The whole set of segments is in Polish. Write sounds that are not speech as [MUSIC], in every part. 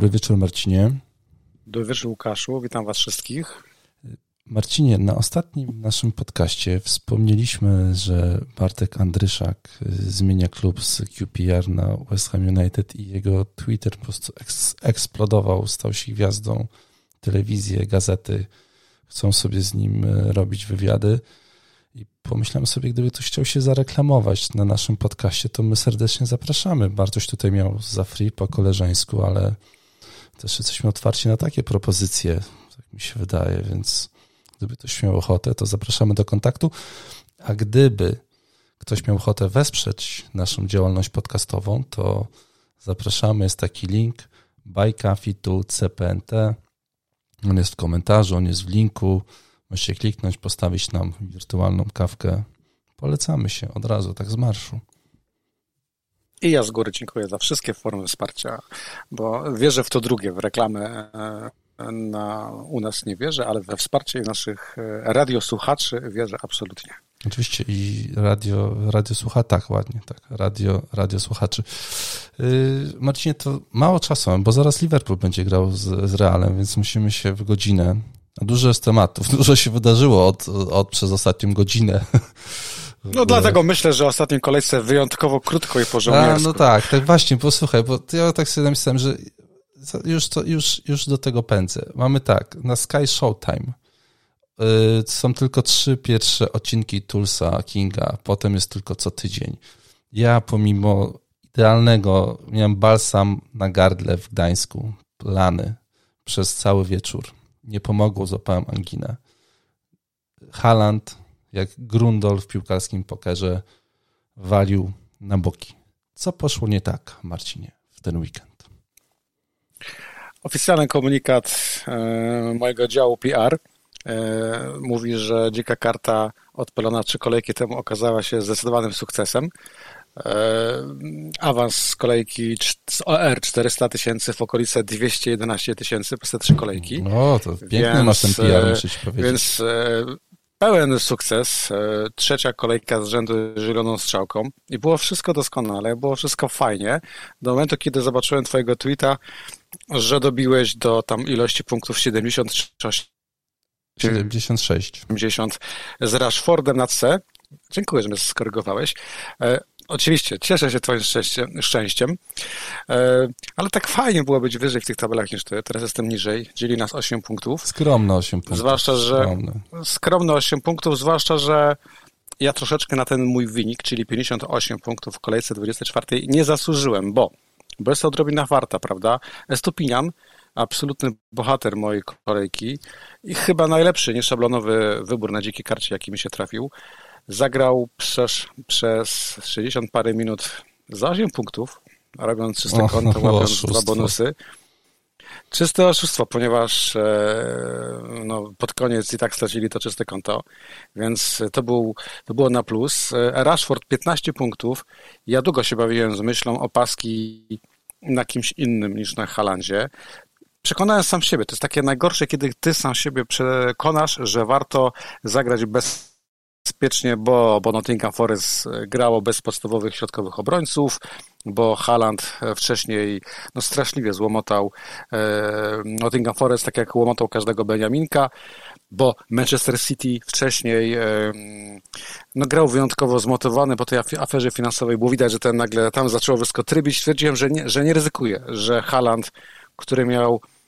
Dobry wieczór, Marcinie. Dobry wieczór, Łukaszu. Witam Was wszystkich. Marcinie, na ostatnim naszym podcaście wspomnieliśmy, że Bartek Andryszak zmienia klub z QPR na West Ham United i jego Twitter po prostu eksplodował, stał się gwiazdą. Telewizje, gazety chcą sobie z nim e, robić wywiady. I pomyślałem sobie, gdyby ktoś chciał się zareklamować na naszym podcaście, to my serdecznie zapraszamy. Bartoś tutaj miał za free po koleżeńsku, ale też jesteśmy otwarci na takie propozycje, tak mi się wydaje, więc gdyby ktoś miał ochotę, to zapraszamy do kontaktu. A gdyby ktoś miał ochotę wesprzeć naszą działalność podcastową, to zapraszamy. Jest taki link buycoffee.cpnt. On jest w komentarzu, on jest w linku. Możecie kliknąć, postawić nam wirtualną kawkę. Polecamy się od razu, tak z marszu. I ja z góry dziękuję za wszystkie formy wsparcia, bo wierzę w to drugie, w reklamę e, na, u nas nie wierzę, ale we wsparcie naszych e, radiosłuchaczy wierzę absolutnie. Oczywiście i radio, radio słucha, tak, ładnie, tak, radio, radio słuchaczy. Yy, Marcinie, to mało czasu, bo zaraz Liverpool będzie grał z, z Realem, więc musimy się w godzinę Dużo jest tematów, [LAUGHS] dużo się wydarzyło od, od przez ostatnią godzinę. No dlatego myślę, że ostatniej kolejce wyjątkowo krótko i porządnie. No tak, tak właśnie, posłuchaj, bo ja tak sobie myślałem, że już, to, już, już do tego pędzę. Mamy tak, na Sky Showtime yy, są tylko trzy pierwsze odcinki Tulsa Kinga, potem jest tylko co tydzień. Ja pomimo idealnego miałem balsam na gardle w Gdańsku, plany przez cały wieczór nie pomogło, złapałem anginę. Haland, jak Grundol w piłkarskim pokerze, walił na boki. Co poszło nie tak, Marcinie, w ten weekend? Oficjalny komunikat e, mojego działu PR e, mówi, że dzika karta odpalona trzy kolejki temu okazała się zdecydowanym sukcesem. E, awans z kolejki z OR 400 tysięcy w okolice 211 tysięcy przez te trzy kolejki. No, to piękny więc, masz ten PR, muszę ci powiedzieć. Więc pełen sukces. E, trzecia kolejka z rzędu zieloną strzałką i było wszystko doskonale, było wszystko fajnie. Do momentu, kiedy zobaczyłem twojego tweeta, że dobiłeś do tam ilości punktów 76 76. 70 z Rashfordem na C. Dziękuję, że mnie skorygowałeś. Oczywiście, cieszę się Twoim szczęściem, szczęściem, e, ale tak fajnie było być wyżej w tych tabelach niż Ty. Teraz jestem niżej, dzieli nas 8 punktów. Skromne 8 punktów. Zwłaszcza, że skromne. skromne 8 punktów, zwłaszcza, że ja troszeczkę na ten mój wynik, czyli 58 punktów w kolejce 24 nie zasłużyłem, bo, bo jest to odrobina warta, prawda? Estupinian, absolutny bohater mojej kolejki i chyba najlepszy, nieszablonowy wybór na dzikiej karcie, jaki mi się trafił. Zagrał przez, przez 60 parę minut za 8 punktów, robiąc czyste konto, łapiąc dwa bonusy. Czyste oszustwo, ponieważ e, no, pod koniec i tak stracili to czyste konto, więc to, był, to było na plus. E, Rashford 15 punktów. Ja długo się bawiłem z myślą o paski na kimś innym niż na Halandzie. Przekonałem sam siebie. To jest takie najgorsze, kiedy ty sam siebie przekonasz, że warto zagrać bez bezpiecznie, bo, bo Nottingham Forest grało bez podstawowych środkowych obrońców, bo Haaland wcześniej no, straszliwie złomotał e, Nottingham Forest, tak jak łomotał każdego Benjaminka, bo Manchester City wcześniej e, no, grał wyjątkowo zmotywowany po tej aferze finansowej. Było widać, że ten nagle tam zaczęło wszystko trybić. Stwierdziłem, że nie, że nie ryzykuje, że Haaland, który miał E,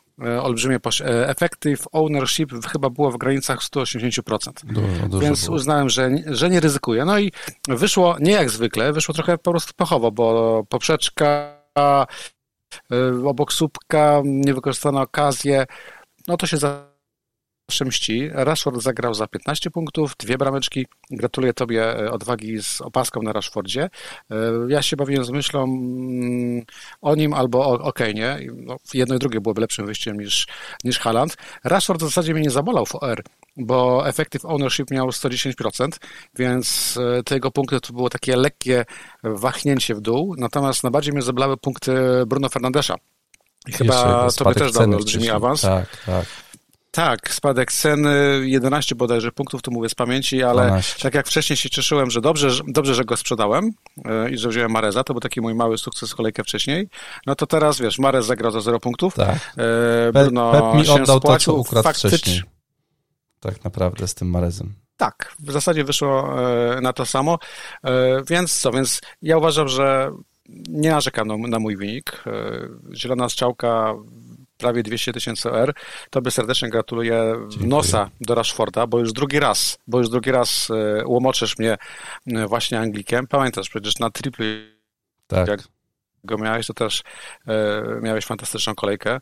olbrzymie e, effective ownership chyba było w granicach 180%. Dużo, dużo Więc było. uznałem, że, że nie ryzykuję. No i wyszło nie jak zwykle, wyszło trochę po prostu pechowo, bo poprzeczka, e, obok słupka, niewykorzystane okazje, no to się za mści. Rashford zagrał za 15 punktów, dwie brameczki. Gratuluję Tobie e, odwagi z opaską na Rashfordzie. E, ja się bawiłem z myślą mm, o nim albo o, o. No, jedno i drugie byłoby lepszym wyjściem niż, niż Haaland. Rashford w zasadzie mnie nie zabolał w OR, bo effective ownership miał 110%, więc e, te jego punkty to było takie lekkie wahnięcie w dół. Natomiast najbardziej mnie zabolały punkty Bruno Fernandesza. I chyba tobie też dał olbrzymi awans. Tak, tak. Tak, spadek ceny 11 bodajże punktów, tu mówię z pamięci, ale 12. tak jak wcześniej się cieszyłem, że dobrze, dobrze, że go sprzedałem e, i że wziąłem Mareza, to był taki mój mały sukces kolejkę wcześniej, no to teraz wiesz, Marez zagrał za 0 punktów. Tak. E, Bruno Pep, Pep mi oddał to, co ukradł faktycz... wcześniej. Tak naprawdę z tym Marezem. Tak, w zasadzie wyszło e, na to samo, więc co, więc ja uważam, że nie narzekam na, na mój wynik. Zielona strzałka prawie 200 tysięcy R. Tobie serdecznie gratuluję Dziękuję. nosa do Rashforda, bo już drugi raz, bo już drugi raz e, łomoczysz mnie e, właśnie Anglikiem. Pamiętasz przecież na triplu, tak. jak go miałeś, to też e, miałeś fantastyczną kolejkę.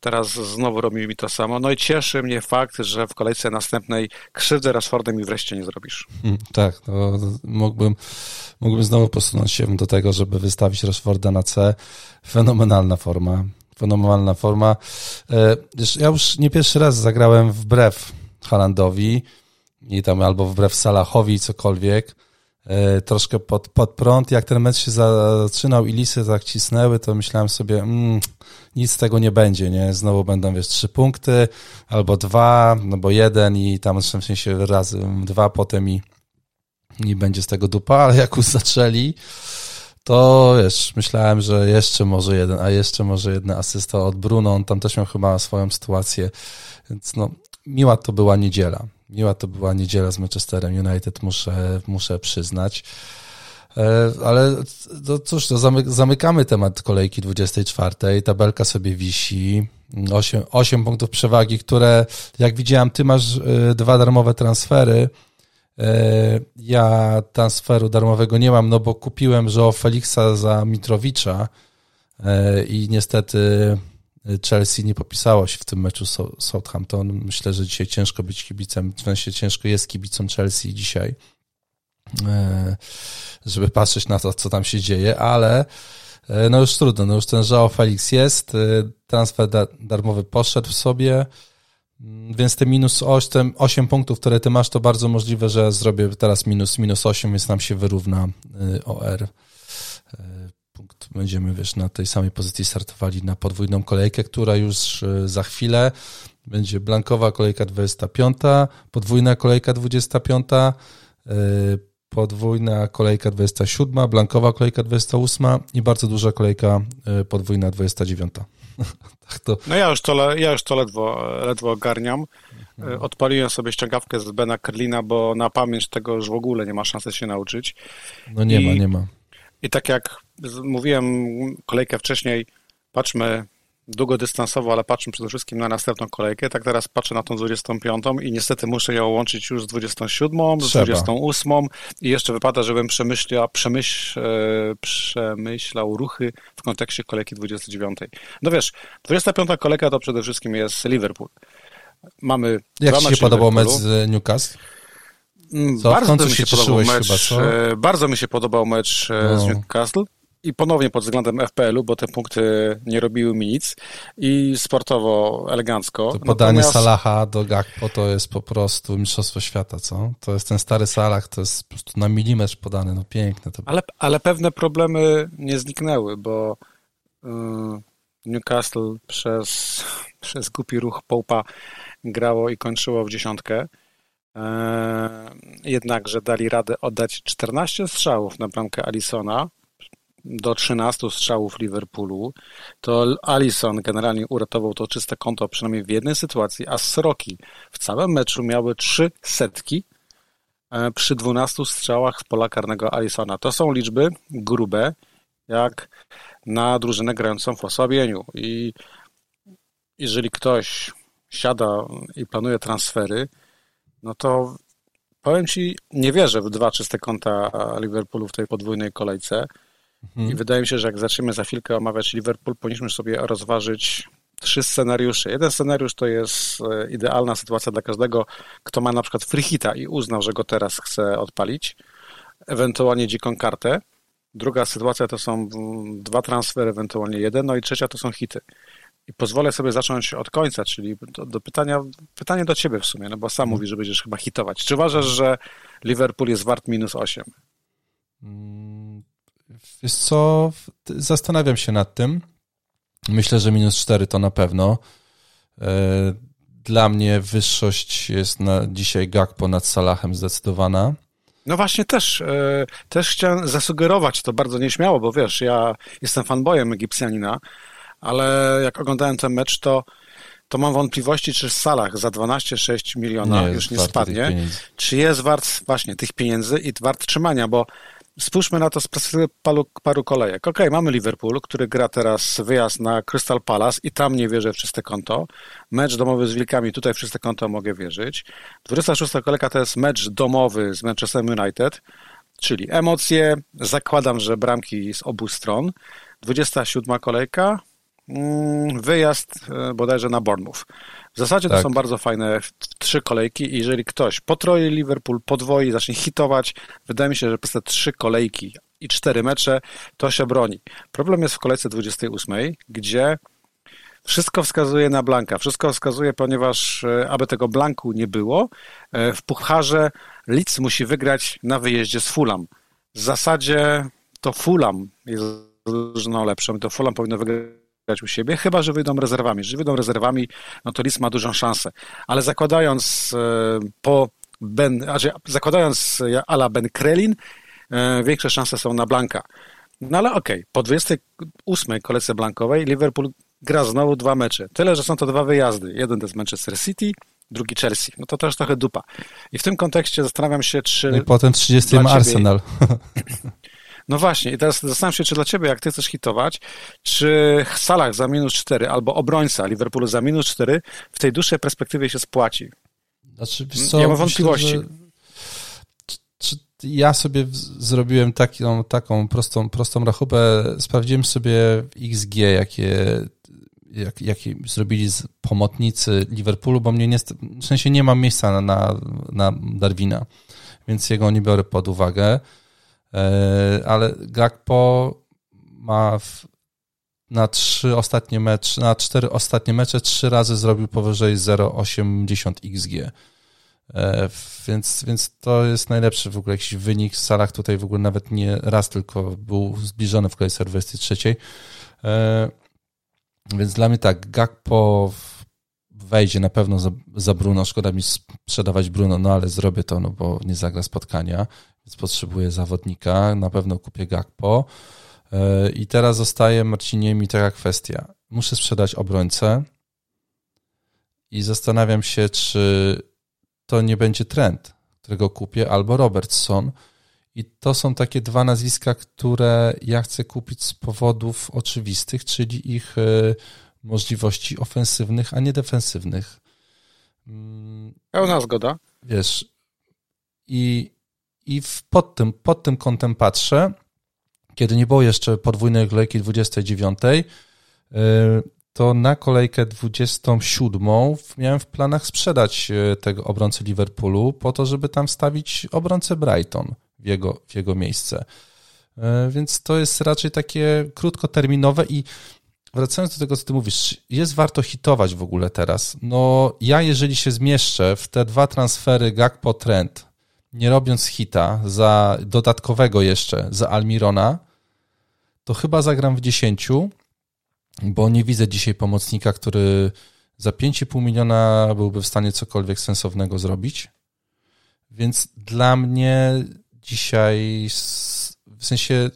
Teraz znowu robi mi to samo. No i cieszy mnie fakt, że w kolejce następnej krzywdę Rashfordem mi wreszcie nie zrobisz. Hmm, tak, no, mógłbym, mógłbym znowu posunąć się do tego, żeby wystawić Rashforda na C. Fenomenalna forma fenomenalna forma. E, ja już nie pierwszy raz zagrałem wbrew Halandowi i tam albo wbrew Salahowi, cokolwiek. E, troszkę pod, pod prąd. Jak ten mecz się zaczynał i lisy tak cisnęły, to myślałem sobie, mm, nic z tego nie będzie, nie? Znowu będą, wiesz, trzy punkty, albo dwa, no bo jeden i tam w sensie razy dwa potem i, i będzie z tego dupa, ale jak już zaczęli, to wiesz, myślałem, że jeszcze może jeden, a jeszcze może jedna asysta od Bruno, on tam też miał chyba swoją sytuację, więc no, miła to była niedziela. Miła to była niedziela z Manchesterem United, muszę, muszę przyznać. E, ale to cóż, to zamykamy temat kolejki 24. Tabelka sobie wisi. 8, 8 punktów przewagi, które jak widziałem, ty masz e, dwa darmowe transfery. E, ja transferu darmowego nie mam, no bo kupiłem Joe Felixa za Mitrowicza e, i niestety Chelsea nie popisało się w tym meczu Southampton. Myślę, że dzisiaj ciężko być kibicem, w sensie ciężko jest kibicom Chelsea dzisiaj, e, żeby patrzeć na to, co tam się dzieje, ale no już trudno, no już ten Joao Felix jest, transfer darmowy poszedł sobie, Mm, więc te minus 8, 8 punktów, które ty masz, to bardzo możliwe, że zrobię teraz minus, minus 8, więc nam się wyrówna y, OR. Y, punkt będziemy, wiesz, na tej samej pozycji startowali na podwójną kolejkę, która już y, za chwilę będzie blankowa kolejka 25, podwójna kolejka 25, podwójna kolejka 27, blankowa kolejka 28 i bardzo duża kolejka podwójna 29. [LAUGHS] tak to... No ja już to, ja już to ledwo, ledwo ogarniam. Mhm. Odpaliłem sobie ściągawkę z Bena Kerlina, bo na pamięć tego już w ogóle nie ma szansy się nauczyć. No nie I, ma, nie ma. I tak jak mówiłem kolejkę wcześniej, patrzmy długodystansowo, ale patrzę przede wszystkim na następną kolejkę. Tak teraz patrzę na tą 25 i niestety muszę ją łączyć już z 27, Trzeba. z 28 i jeszcze wypada, żebym przemyślał, przemyśl, e, przemyślał ruchy w kontekście kolejki 29. No wiesz, 25 kolejka to przede wszystkim jest Liverpool. Mamy Jak Ci się podobał mecz z Newcastle? Mm, co, bardzo mi się, się podobał mecz, chyba? E, bardzo mi się podobał mecz e, no. z Newcastle i ponownie pod względem FPL-u, bo te punkty nie robiły mi nic i sportowo elegancko. To podanie Natomiast... Salaha do Gakpo to jest po prostu mistrzostwo świata, co? To jest ten stary Salah, to jest po prostu na milimetr podany, no piękne to ale, ale pewne problemy nie zniknęły, bo yy, Newcastle przez, [LAUGHS] przez głupi ruch Połpa grało i kończyło w dziesiątkę. Yy, jednakże dali radę oddać 14 strzałów na bramkę Alisona, do 13 strzałów Liverpoolu, to Alisson generalnie uratował to czyste konto przynajmniej w jednej sytuacji, a Sroki w całym meczu miały trzy setki e, przy 12 strzałach w pola karnego Alisona. To są liczby grube, jak na drużynę grającą w osłabieniu. I jeżeli ktoś siada i planuje transfery, no to powiem Ci, nie wierzę w dwa czyste konta Liverpoolu w tej podwójnej kolejce. Mhm. I wydaje mi się, że jak zaczniemy za chwilkę omawiać Liverpool, powinniśmy sobie rozważyć trzy scenariusze. Jeden scenariusz to jest e, idealna sytuacja dla każdego, kto ma na przykład freehita i uznał, że go teraz chce odpalić, ewentualnie dziką kartę. Druga sytuacja to są dwa transfery, ewentualnie jeden, no i trzecia to są hity. I pozwolę sobie zacząć od końca, czyli do, do pytania, pytanie do ciebie w sumie, no bo sam mhm. mówisz, że będziesz chyba hitować. Czy uważasz, że Liverpool jest wart minus 8? Wiesz co, zastanawiam się nad tym. Myślę, że minus 4 to na pewno. E, dla mnie wyższość jest na dzisiaj Gakpo nad Salahem zdecydowana. No właśnie też, e, też chciałem zasugerować to bardzo nieśmiało, bo wiesz, ja jestem fanboyem Egipcjanina, ale jak oglądałem ten mecz, to, to mam wątpliwości, czy Salah za 12,6 miliona nie już nie spadnie, czy jest wart właśnie tych pieniędzy i wart trzymania, bo spójrzmy na to z perspektywy paru, paru kolejek. Okay, mamy Liverpool, który gra teraz wyjazd na Crystal Palace i tam nie wierzę w czyste konto. Mecz domowy z Wilkami, tutaj w czyste konto mogę wierzyć. 26 kolejka to jest mecz domowy z Manchester United, czyli emocje, zakładam, że bramki z obu stron. 27 kolejka, mm, wyjazd e, bodajże na Bournemouth. W zasadzie tak. to są bardzo fajne trzy kolejki i jeżeli ktoś potroi Liverpool, podwoi, zacznie hitować, wydaje mi się, że przez te trzy kolejki i cztery mecze to się broni. Problem jest w kolejce 28, gdzie wszystko wskazuje na Blanka. Wszystko wskazuje, ponieważ e, aby tego Blanku nie było, e, w Pucharze Leeds musi wygrać na wyjeździe z Fulham. W zasadzie to Fulham jest drużyną lepszą, to Fulham powinno wygrać grać u siebie, chyba że wyjdą rezerwami. Jeżeli wyjdą rezerwami, no to Lis ma dużą szansę. Ale zakładając e, po Ben, znaczy zakładając ala Ben Krelin, e, większe szanse są na Blanka. No ale okej, okay, po 28 kolejce blankowej Liverpool gra znowu dwa mecze. Tyle, że są to dwa wyjazdy. Jeden to jest Manchester City, drugi Chelsea. No to też trochę dupa. I w tym kontekście zastanawiam się, czy... No i potem 30 ma Arsenal. [COUGHS] No właśnie, i teraz zastanawiam się, czy dla ciebie, jak ty chcesz hitować, czy Salah za minus 4 albo obrońca Liverpoolu za minus 4 w tej dłuższej perspektywie się spłaci. Znaczy, co, ja mam wątpliwości. Myślę, że, czy, ja sobie zrobiłem taką, taką prostą, prostą rachubę, sprawdziłem sobie XG, jakie jak, jakie zrobili z pomocnicy Liverpoolu, bo mnie nie, w sensie nie mam miejsca na, na, na Darwina, więc jego nie biorę pod uwagę. E, ale Gakpo ma w, na trzy ostatnie mecze, na cztery ostatnie mecze trzy razy zrobił powyżej 0,80 XG. E, więc, więc to jest najlepszy w ogóle jakiś wynik. W salach tutaj w ogóle nawet nie raz tylko był zbliżony w kolejce 23. E, więc dla mnie tak, Gakpo wejdzie na pewno za, za Bruno. Szkoda mi sprzedawać Bruno, no ale zrobię to, no bo nie zagra spotkania więc potrzebuję zawodnika, na pewno kupię Gakpo. E, I teraz zostaje Marcinie mi taka kwestia. Muszę sprzedać obrońcę i zastanawiam się, czy to nie będzie trend, którego kupię, albo Robertson. I to są takie dwa nazwiska, które ja chcę kupić z powodów oczywistych, czyli ich e, możliwości ofensywnych, a nie defensywnych. Mm, Pełna zgoda. Wiesz, i i w, pod, tym, pod tym kątem patrzę, kiedy nie było jeszcze podwójnej kolejki 29, y, to na kolejkę 27 miałem w planach sprzedać y, tego obrońcę Liverpoolu po to, żeby tam wstawić obrońcę Brighton w jego, w jego miejsce. Y, więc to jest raczej takie krótkoterminowe i wracając do tego, co ty mówisz, jest warto hitować w ogóle teraz. No ja jeżeli się zmieszczę w te dwa transfery Gakpo Trend, nie robiąc hita za dodatkowego jeszcze, za Almirona, to chyba zagram w 10, bo nie widzę dzisiaj pomocnika, który za 5,5 miliona byłby w stanie cokolwiek sensownego zrobić. Więc dla mnie dzisiaj w sensie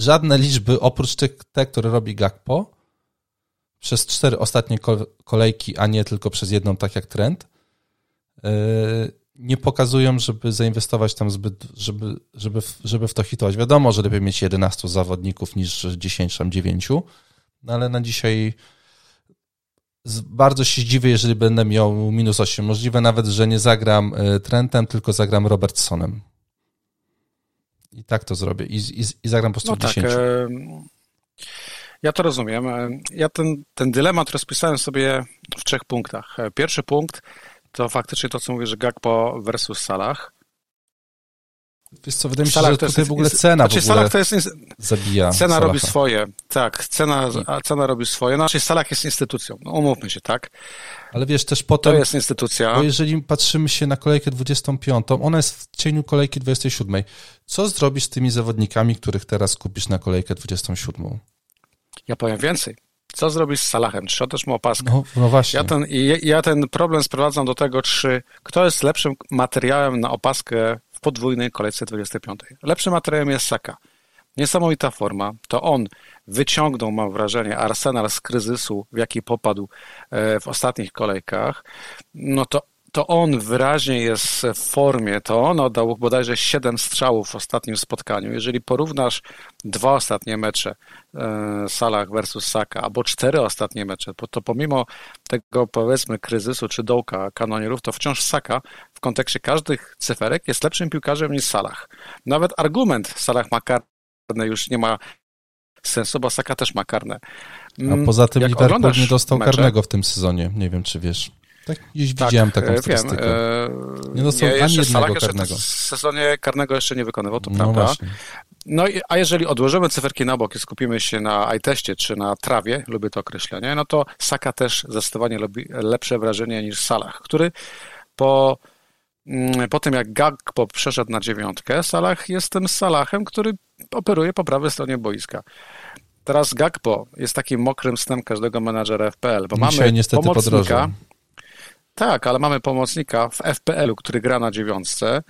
żadne liczby oprócz tych, te, które robi Gakpo przez cztery ostatnie kolejki, a nie tylko przez jedną, tak jak trend, yy, nie pokazują, żeby zainwestować tam zbyt, żeby, żeby, żeby w to hitować. Wiadomo, że lepiej mieć 11 zawodników niż 10 tam 9, no ale na dzisiaj bardzo się zdziwię, jeżeli będę miał minus 8. Możliwe nawet, że nie zagram e, Trentem, tylko zagram Robertsonem. I tak to zrobię. I, i, i zagram po prostu no 10. Tak, e, ja to rozumiem. Ja ten, ten dylemat rozpisałem sobie w trzech punktach. Pierwszy punkt to faktycznie to, co mówię, że Gakpo versus Salah. Wiesz co, wydaje mi się, że tutaj jest, w ogóle cena znaczy, w ogóle to jest, zabija. Cena Salaha. robi swoje, tak, cena, a cena robi swoje. Znaczy Salah jest instytucją, no, umówmy się, tak? Ale wiesz, też potem... To jest instytucja. Bo jeżeli patrzymy się na kolejkę 25, ona jest w cieniu kolejki 27. Co zrobisz z tymi zawodnikami, których teraz kupisz na kolejkę 27? Ja powiem więcej. Co zrobić z Salahem? Czy też mu opaskę? No, no właśnie. Ja ten, ja ten problem sprowadzam do tego, czy kto jest lepszym materiałem na opaskę podwójnej kolejce 25. Lepszym materiałem jest Saka. Niesamowita forma. To on wyciągnął, mam wrażenie, Arsenal z kryzysu, w jaki popadł e, w ostatnich kolejkach. No to to on wyraźnie jest w formie, to on oddał bodajże 7 strzałów w ostatnim spotkaniu. Jeżeli porównasz dwa ostatnie mecze e, Salah versus Saka, albo cztery ostatnie mecze, to pomimo tego powiedzmy kryzysu czy dołka kanonierów, to wciąż Saka w kontekście każdych cyferek jest lepszym piłkarzem niż Salah. Nawet argument Salah ma karne już nie ma sensu, bo Saka też ma karne. A mm, poza tym Jak Liverpool nie dostał mecze, karnego w tym sezonie, nie wiem czy wiesz. Tak, gdzieś tak, widziałem taką e, statystykę. Wiem. Nie dostał nie, ani jednego karnego. W sezonie karnego jeszcze nie wykonywał, to no prawda. Właśnie. No i, a jeżeli odłożymy cyferki na bok i skupimy się na iTestie czy na trawie, lubię to określenie, no to Saka też zdecydowanie robi lepsze wrażenie niż Salah, który po, po tym jak Gagpo przeszedł na dziewiątkę, Salah jest tym Salahem, który operuje po prawej stronie boiska. Teraz Gagpo jest takim mokrym snem każdego menadżera FPL, bo Dzisiaj mamy niestety pomocnika, podrożał. Tak, ale mamy pomocnika w FPL-u, który gra na dziewiątce,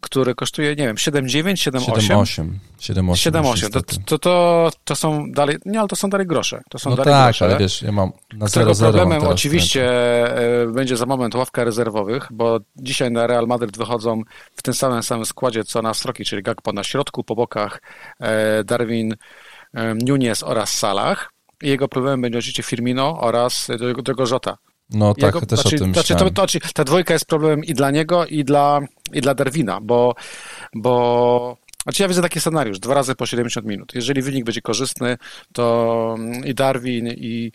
który kosztuje, nie wiem, 7,9, 7,8? 7,8. 7,8. To, to, to, to są dalej, nie, ale to są dalej grosze. To są no dalej tak, grosze. ale wiesz, ja mam na 0, problemem oczywiście e, będzie za moment ławka rezerwowych, bo dzisiaj na Real Madrid wychodzą w tym samym samym składzie, co na Stroki, czyli Gakpo na środku, po bokach e, Darwin e, Nunes oraz Salah. I jego problemem będzie oczywiście Firmino oraz Diego Jota. No tak, Jego, też znaczy, o tym znaczy, to, to, znaczy, Ta dwójka jest problemem i dla niego, i dla, i dla Darwina, bo, bo znaczy ja widzę taki scenariusz, dwa razy po 70 minut. Jeżeli wynik będzie korzystny, to i Darwin, i,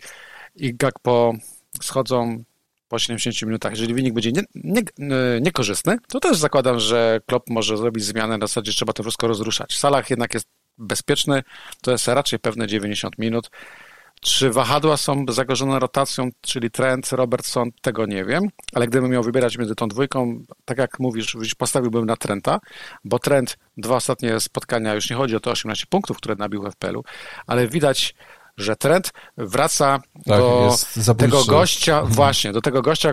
i Gakpo schodzą po 70 minutach. Jeżeli wynik będzie nie, nie, niekorzystny, to też zakładam, że Klopp może zrobić zmianę, na zasadzie trzeba to wszystko rozruszać. W salach jednak jest bezpieczny, to jest raczej pewne 90 minut. Czy wahadła są zagrożone rotacją, czyli Trent, Robertson, tego nie wiem, ale gdybym miał wybierać między tą dwójką, tak jak mówisz, postawiłbym na Trenta, bo Trent, dwa ostatnie spotkania, już nie chodzi o te 18 punktów, które nabił w FPL-u, ale widać że trend wraca tak, do tego gościa, właśnie, do tego gościa,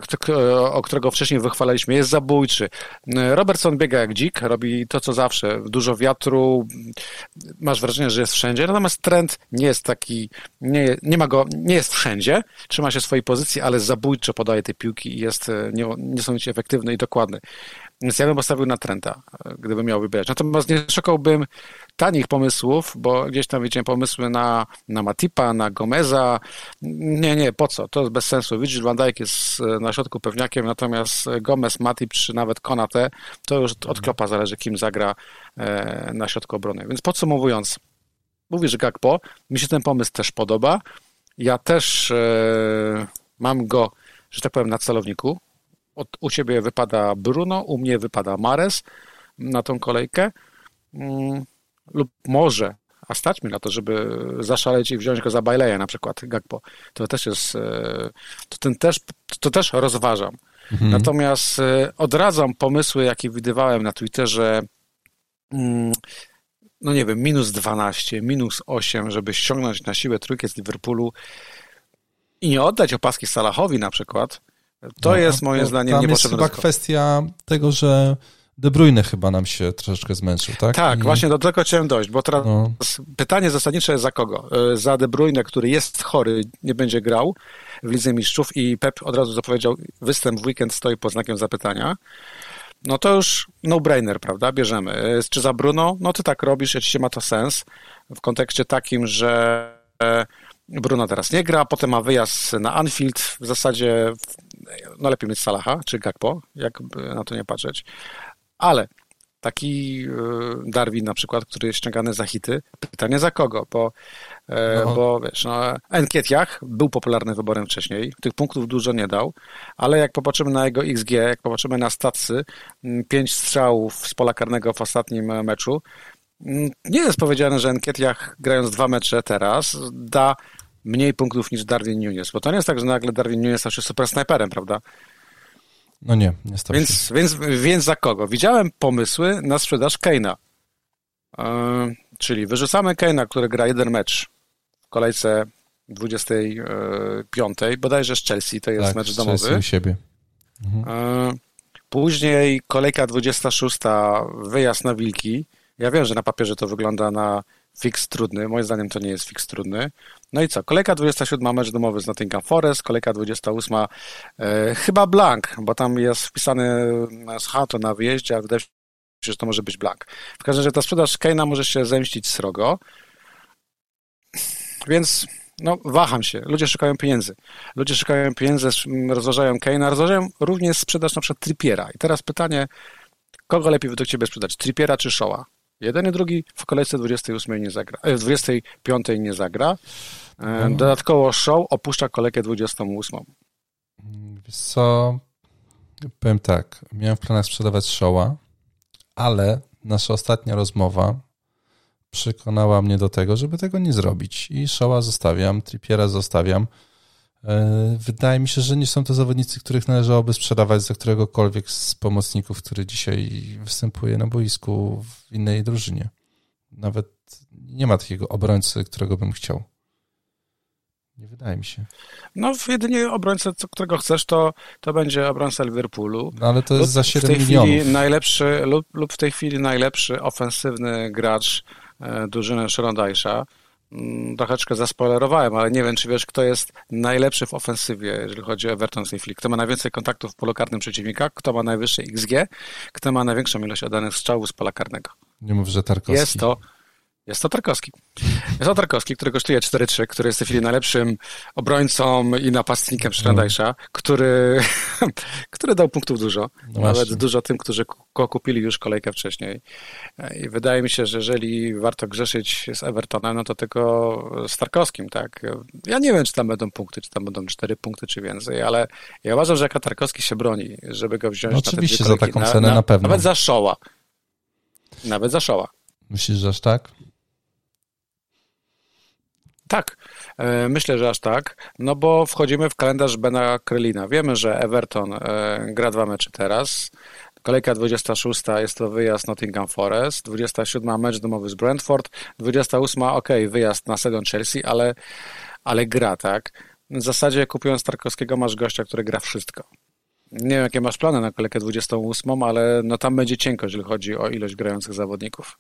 o którego wcześniej wychwalaliśmy, jest zabójczy. Robertson biega jak dzik, robi to, co zawsze, dużo wiatru, masz wrażenie, że jest wszędzie, natomiast trend nie jest taki, nie, nie ma go, nie jest wszędzie, trzyma się swojej pozycji, ale zabójczo podaje te piłki i jest nie, niesamowicie efektywny i dokładny. Więc ja bym postawił na Trenta, gdybym miał wybierać. Natomiast nie szukałbym tanich pomysłów, bo gdzieś tam widziałem pomysły na, na Matipa, na Gomeza. Nie, nie, po co? To jest bez sensu. Widzisz, Van Dijk jest e, na środku pewniakiem, natomiast Gomez, Matip czy nawet Konate, to już od klopa zależy, kim zagra e, na środku obrony. Więc podsumowując, mówisz Gakpo, mi się ten pomysł też podoba. Ja też e, mam go, że tak powiem, na celowniku. Od, u ciebie wypada Bruno, u mnie wypada Mares na tą kolejkę. Lub może, a stać mi na to, żeby zaszaleć i wziąć go za Baileya na przykład, Gagpo. To też jest, e, to, ten też, to też rozważam. Mhm. Natomiast e, odradzam pomysły, jakie widywałem na Twitterze, mm, no nie wiem, minus 12, minus 8, żeby ściągnąć na siłę trójkę z Liverpoolu i nie oddać opaski Salahowi na przykład, to no, jest moim zdaniem niepotrzebne. To jest chyba kwestia tego, że De Bruyne chyba nam się troszeczkę zmęczył, tak? Tak, I... właśnie do tego chciałem dojść, bo teraz no. pytanie zasadnicze jest za kogo? E, za De Bruyne, który jest chory, nie będzie grał w Lidze Mistrzów i Pep od razu zapowiedział, występ w weekend stoi pod znakiem zapytania. No to już no-brainer, prawda? Bierzemy. E, czy za Bruno? No ty tak robisz, oczywiście ma to sens w kontekście takim, że e, Bruno teraz nie gra, potem ma wyjazd na Anfield, w zasadzie no lepiej mieć Salaha czy Gakpo, jak na to nie patrzeć. Ale taki e, Darwin na przykład, który jest ściągany za hity, pytanie za kogo, bo, e, no. bo wiesz, no, Enkietiach był popularnym wyborem wcześniej, tych punktów dużo nie dał, ale jak popatrzymy na jego XG, jak popatrzymy na stacy, pięć strzałów z pola karnego w ostatnim meczu, nie jest powiedziane, że Enkietiach grając dwa mecze teraz da mniej punktów niż Darwin Nunes, bo to nie jest tak, że nagle Darwin Nunes stał się super snajperem, prawda? No nie, nie stał więc, się. Więc, więc za kogo? Widziałem pomysły na sprzedaż Keina. Yy, czyli wyrzucamy Keina, który gra jeden mecz w kolejce 25, bodajże z Chelsea, to jest tak, mecz domowy. Chelsea u siebie. Mhm. Później kolejka 26, wyjazd na Wilki. Ja wiem, że na papierze to wygląda na fix trudny. Moim zdaniem to nie jest fix trudny. No i co? Kolejka 27 mecz domowy z Nottingham Forest, kolejka 28 e, chyba blank, bo tam jest wpisany z Hato na wyjeździe, a wydaje się, że to może być blank. W każdym razie ta sprzedaż Keina może się zemścić srogo. Więc no, waham się. Ludzie szukają pieniędzy. Ludzie szukają pieniędzy, rozważają Keina, rozważają również sprzedaż na przykład Trippiera. I teraz pytanie, kogo lepiej według Ciebie sprzedać, Trippiera czy Shoa? Jeden i drugi w kolejce 28 nie zagra, w 25 nie zagra. E, no. Dodatkowo Show opuszcza kolejkę 28. Wiesz co, powiem tak, miałem w planach sprzedawać Showa, ale nasza ostatnia rozmowa przekonała mnie do tego, żeby tego nie zrobić. I Showa zostawiam, Trippiera zostawiam. E, wydaje mi się, że nie są to zawodnicy, których należałoby sprzedawać za któregokolwiek z pomocników, który dzisiaj występuje na boisku w innej drużynie. Nawet nie ma takiego obrońcy, którego bym chciał. Nie wydaje mi się. No, jedynie obrońcę, którego chcesz, to, to będzie obrońca Liverpoolu. No, ale to jest lub za 7 w tej milionów. Chwili najlepszy, lub, lub w tej chwili najlepszy ofensywny gracz e, drużyny Szrondajsza. Mm, trocheczkę zaspoilerowałem, ale nie wiem, czy wiesz, kto jest najlepszy w ofensywie, jeżeli chodzi o Everton w tej chwili. Kto ma najwięcej kontaktów w polu karnym przeciwnika, kto ma najwyższy XG, kto ma największą ilość oddanych strzałów z pola karnego. Nie mów, że Tarkowski. Jest to jest to Tarkowski. Jest to Tarkowski, który kosztuje 4-3, który jest w tej chwili najlepszym obrońcą i napastnikiem Szrandajsza, który, [LAUGHS] który dał punktów dużo. No nawet dużo tym, którzy go kupili już kolejkę wcześniej. I wydaje mi się, że jeżeli warto grzeszyć z Evertonem, no to tylko z Tarkowskim, tak. Ja nie wiem, czy tam będą punkty, czy tam będą 4 punkty, czy więcej, ale ja uważam, że jak Tarkowski się broni, żeby go wziąć no, na oczywiście za taką cenę na, na, pewno. Nawet za szoła. Nawet za szoła. Myślisz, że aż tak? Tak, e, myślę, że aż tak, no bo wchodzimy w kalendarz Bena Krylina. Wiemy, że Everton e, gra dwa mecze teraz. Kolejka 26 jest to wyjazd Nottingham Forest, 27 mecz domowy z Brentford, 28 ok, wyjazd na Stadion Chelsea, ale, ale gra, tak? W zasadzie kupując Tarkowskiego masz gościa, który gra wszystko. Nie wiem, jakie masz plany na kolejkę 28, ale no tam będzie cienko, jeżeli chodzi o ilość grających zawodników.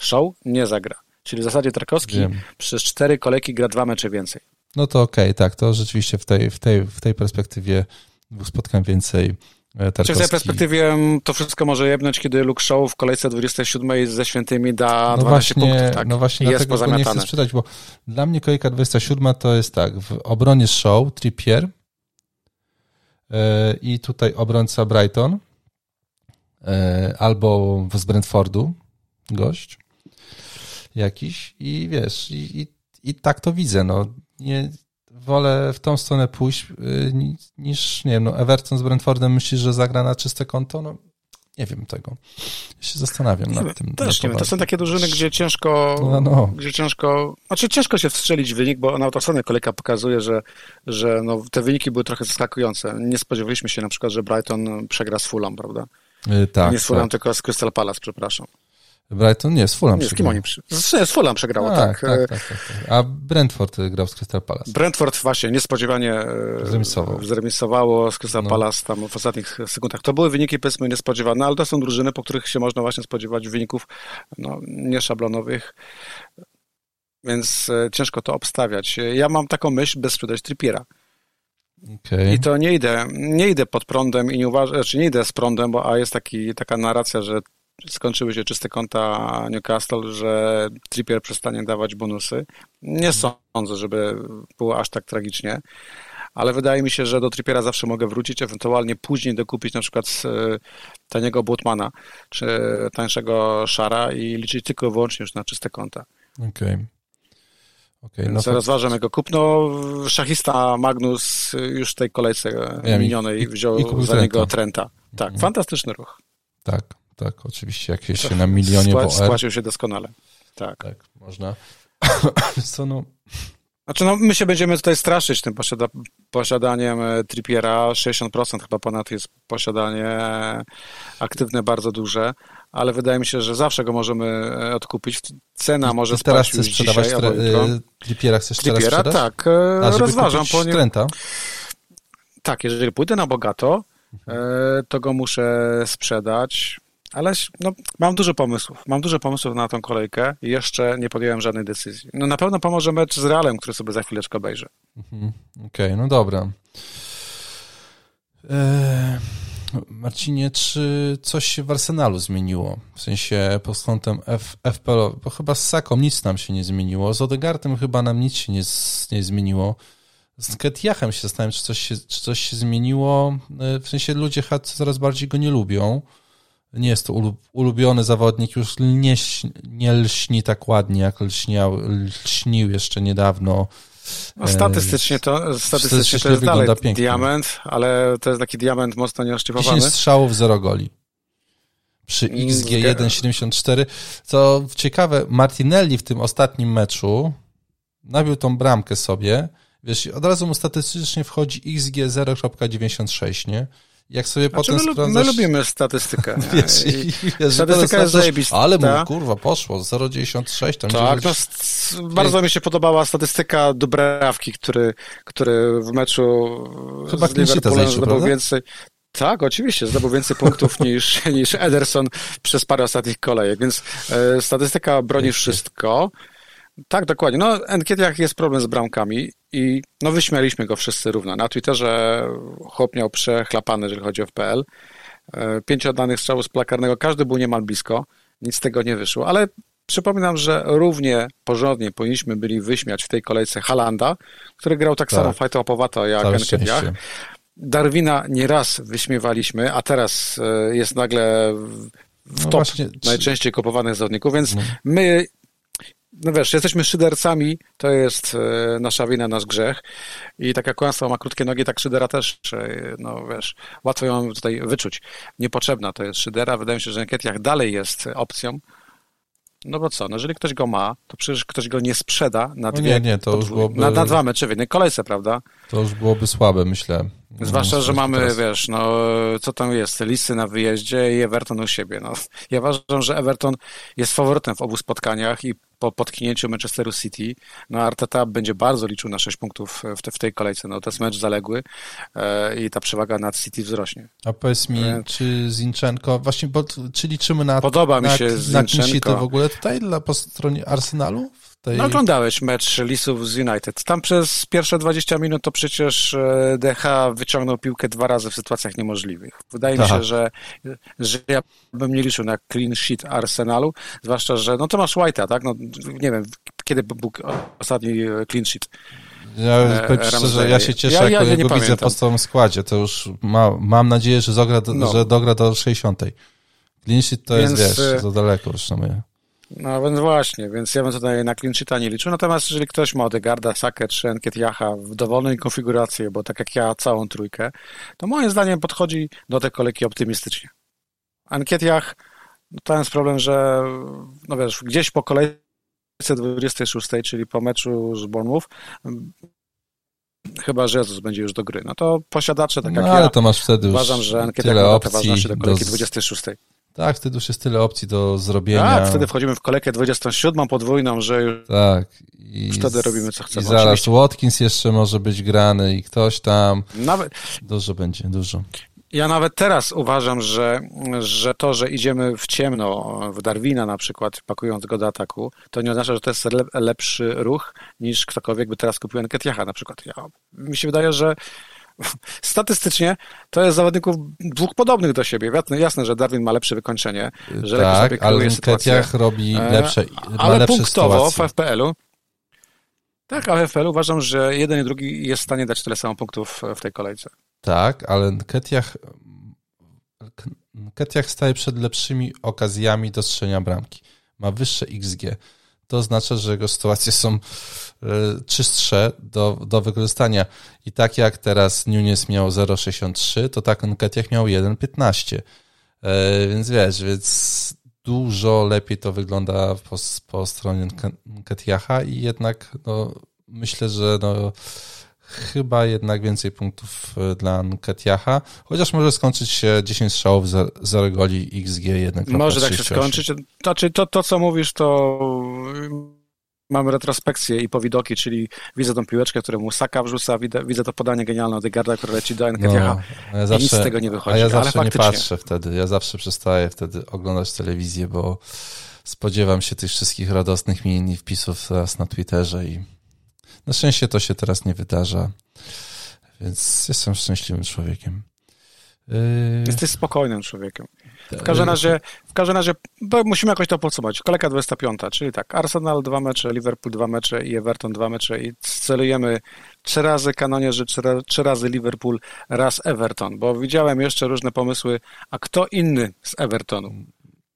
Show nie zagra. Czyli w zasadzie Tarkowski Wiem. przez cztery kolejki gra dwa mecze więcej. No to okej, okay, tak, to rzeczywiście w tej, w, tej, w tej perspektywie dwóch spotkań więcej Tarkowski. Czy w tej perspektywie to wszystko może jebnąć, kiedy Luke Show w kolejce 27 ze świętymi da no 12 właśnie, punktów, tak? No właśnie, jest dlatego go nie chcę sprzedać, bo dla mnie kolejka 27 to jest tak, w obronie Show, Trippier yy, i tutaj obrońca Brighton yy, albo z Brentfordu gość jakiś i wiesz, i, i, i tak to widzę, no. Nie, wolę w tą stronę pójść y, niż, nie wiem, no Everton z Brentfordem myślisz, że zagra na czyste konto? No nie wiem tego. Ja się zastanawiam nad tym. Też nie wiem. To są takie drużyny, gdzie ciężko, no, no. gdzie ciężko, znaczy ciężko się wstrzelić w wynik, bo na autostrony kolejka pokazuje, że, że no, te wyniki były trochę zaskakujące. Nie spodziewaliśmy się na przykład, że Brighton przegra z Fulham, prawda? Yy, tak. Nie z Fulham, tak. tylko z Crystal Palace, przepraszam. Brighton nie, z Fulham nie, z kim oni przy... Z Fulham przegrało, tak. Tak, tak, tak, tak. A Brentford grał z Crystal Palace. Brentford właśnie niespodziewanie e, zremisował. zremisowało z Crystal no. Palace tam w ostatnich sekundach. To były wyniki powiedzmy niespodziewane, ale to są drużyny, po których się można właśnie spodziewać wyników no, nieszablonowych, więc e, ciężko to obstawiać. Ja mam taką myśl, bez sprzedać Trippiera. Okay. I to nie idę, nie idę pod prądem i nie uważam, znaczy nie idę z prądem, bo a jest taki, taka narracja, że skończyły się czyste konta Newcastle, że Trippier przestanie dawać bonusy. Nie sądzę, żeby było aż tak tragicznie, ale wydaje mi się, że do Trippiera zawsze mogę wrócić, ewentualnie później dokupić na przykład e, taniego Butmana, czy tańszego Szara i liczyć tylko i wyłącznie już na czyste konta. Okej. Okay. Okay, no to... rozważam jego kupno. Szachista Magnus już w tej kolejce ja minionej wziął za niego Trenta. Tak, mhm. fantastyczny ruch. Tak tak, oczywiście, jak się na milionie Spła- Spłacił się doskonale. Tak. Tak, można. [COUGHS] Co no... Znaczy, no, my się będziemy tutaj straszyć tym posiada posiadaniem e, Trippiera. 60% chyba ponad jest posiadanie aktywne bardzo duże, ale wydaje mi się, że zawsze go możemy e, odkupić. Cena może Ty teraz spaść chcesz sprzedawać dzisiaj, tre- Trippiera chcesz Trippiera, teraz sprzedać? tak. e, A, Rozważam po nim. Trenta? Tak, jeżeli pójdę na bogato, e, to go muszę sprzedać. Ale no, mam dużo pomysłów. Mam dużo pomysłów na tą kolejkę i jeszcze nie podjąłem żadnej decyzji. No na pewno pomoże mecz z Realem, który sobie za chwileczkę obejrzę. Mhm. Okej, no dobra. Eee, Marcinie, czy coś się w Arsenalu zmieniło? W sensie pod kątem F, FPL, bo chyba z Saką nic nam się nie zmieniło, z Odegartem chyba nam nic się nie, nie zmieniło. Z Ketiachem się zastanawiam, czy coś się, czy coś się zmieniło. E, W sensie ludzie coraz bardziej go nie lubią. Nie jest to ulu- ulubiony zawodnik, już nie, nie lśni tak ładnie, jak lśniał, lśnił jeszcze niedawno. No, statystycznie to, statystycznie to statystycznie jest dalej wygląda pięknie. diament, ale to jest taki diament mocno 10 nieoszlifowany. strzałów, 0 goli. Przy Mm, XG zga- 1,74. Co ciekawe, Martinelli w tym ostatnim meczu nabił tą bramkę sobie. Wiesz, od razu mu statystycznie wchodzi XG 0,96, nie? Jak sobie Znaczy, potem my, sprawdzasz... my lubimy statystykę. [LAUGHS] Wiesz, I- i, wiesz, statystyka jest zajebista. Ale mu kurwa poszło, 0,96 tam Tak, gdzieś- no, bardzo mi się podobała statystyka Dubrawki, który, który w meczu Chyba z Liverpoolem zdobył więcej. Tak, oczywiście, zdobył więcej punktów [LAUGHS] niż, niż Ederson przez parę ostatnich kolejek, więc e, statystyka broni wszystko. Tak, dokładnie. No, Enketiach jest problem z bramkami i no wyśmialiśmy go wszyscy równo. Na Twitterze chłop miał przechlapany, jeżeli chodzi o FPL. E, Pięć oddanych strzałów z plakarnego, każdy był niemal blisko. Nic z tego nie wyszło, ale przypominam, że równie porządnie powinniśmy byli wyśmiać w tej kolejce Halanda, który grał tak, Tak. samo fajtopowato jak szczęście. Darwina nieraz wyśmiewaliśmy, a teraz e, jest nagle w, No top właśnie, najczęściej kupowanych zawodników, więc No. my, no wiesz, jesteśmy szydercami, to jest e, nasza wina, nasz grzech i tak jak kłamstwo ma krótkie nogi, tak szydera też, e, no wiesz, łatwo ją tutaj wyczuć. Niepotrzebna to jest szydera, wydaje mi się, że Enketiach dalej jest opcją, no bo co, no jeżeli ktoś go ma, to przecież ktoś go nie sprzeda na No dwie, nie, nie, to już byłoby- na, na dwa mecze w jednej kolejce, prawda? To już byłoby słabe, myślę. Zwłaszcza, że mamy, teraz- wiesz, no co tam jest, Lisy na wyjeździe i Everton u siebie. No, ja uważam, że Everton jest faworytem w obu spotkaniach i po potknięciu Manchesteru City, no Arteta będzie bardzo liczył na 6 punktów w, te, w tej kolejce. No to jest mecz zaległy e, i ta przewaga nad City wzrośnie. A powiedz mi, Więc- czy Zinchenko, właśnie, bo, czy liczymy na, Podoba mi na, się na Zinchenko. clean sheety w ogóle tutaj dla, po stronie Arsenalu? Tej... No oglądałeś mecz Lisów z United. Tam przez pierwsze 20 minut to przecież e, DH wyciągnął piłkę dwa razy w sytuacjach niemożliwych. Wydaje mi Tak. się, że, że ja bym nie liczył na clean sheet Arsenalu, zwłaszcza, że no to masz White'a, tak? No, nie wiem, kiedy był ostatni e, clean sheet. Ja e, powiem szczerze, ja się cieszę, Ja- jak ja go widzę w pamiętam. podstawowym składzie. To już ma, mam nadzieję, że, zogra No. że dogra do 60. Clean sheet to Więc, jest, wiesz, za daleko już na moje. No więc właśnie, więc ja bym tutaj na clean sheeta nie liczył. Natomiast jeżeli ktoś ma Odegarda, Sakę czy Enketiacha w dowolnej konfiguracji, bo tak jak ja całą trójkę, to moim zdaniem podchodzi do tej kolejki optymistycznie. Enketiach, no to jest problem, że no wiesz, gdzieś po kolejce 26, czyli po meczu z Bournemouth, chyba że Jezus będzie już do gry. No to posiadacze, tak jak No ale ja, to masz wtedy uważam, że tyle ma opcji. ważności do kolejki z- 26. Tak, wtedy już jest tyle opcji do zrobienia. Tak, wtedy wchodzimy w kolejkę 27 podwójną, że już Tak. I wtedy robimy, co chcemy, I zaraz oczywiście. Watkins jeszcze może być grany i ktoś tam. nawet, Dużo będzie, dużo. Ja nawet teraz uważam, że, że to, że idziemy w ciemno, w Darwina na przykład, pakując go do ataku, to nie oznacza, że to jest le, lepszy ruch niż ktokolwiek by teraz kupił Enketiacha na przykład. Ja, mi się wydaje, że statystycznie to jest zawodników dwóch podobnych do siebie. Jasne, jasne że Darwin ma lepsze wykończenie, że lepiej tak, sobie ale kreuje sytuację. Robi E, lepsze, Ale lepsze punktowo sytuacje. w FPL-u tak, ale w FPL-u uważam, że jeden i drugi jest w stanie dać tyle samo punktów w tej kolejce. Tak, ale Ketiach, Ketiach staje przed lepszymi okazjami do strzelenia bramki. Ma wyższe XG. To oznacza, że jego sytuacje są e, czystsze do, do wykorzystania. I tak jak teraz Nunes miał 0,63, to tak Ketiach miał 1,15. E, Więc wiesz, więc dużo lepiej to wygląda po, po stronie Ketiacha i jednak no, myślę, że no, chyba jednak więcej punktów e, dla Nketiaha, chociaż może skończyć się 10 strzałów, 0 goli XG 1. Może tak się skończyć. Znaczy to, to, co mówisz, to mam retrospekcję i powidoki, czyli widzę tą piłeczkę, którą Saka wrzuca, widzę, widzę to podanie genialne od Egarda, które leci do Nketiaha no, ja zawsze, i nic z tego nie wychodzi. A ja zawsze Ale nie patrzę wtedy, ja zawsze przestaję wtedy oglądać telewizję, bo spodziewam się tych wszystkich radosnych mi wpisów teraz na Twitterze i na szczęście to się teraz nie wydarza, więc jestem szczęśliwym człowiekiem. Yy... Jesteś spokojnym człowiekiem. W każdym razie, w każdym razie musimy jakoś to podsumować. Kolejka 25, czyli tak, Arsenal dwa mecze, Liverpool dwa mecze i Everton dwa mecze i celujemy trzy razy kanonierze, trzy, trzy razy Liverpool, raz Everton, bo widziałem jeszcze różne pomysły, a kto inny z Evertonu?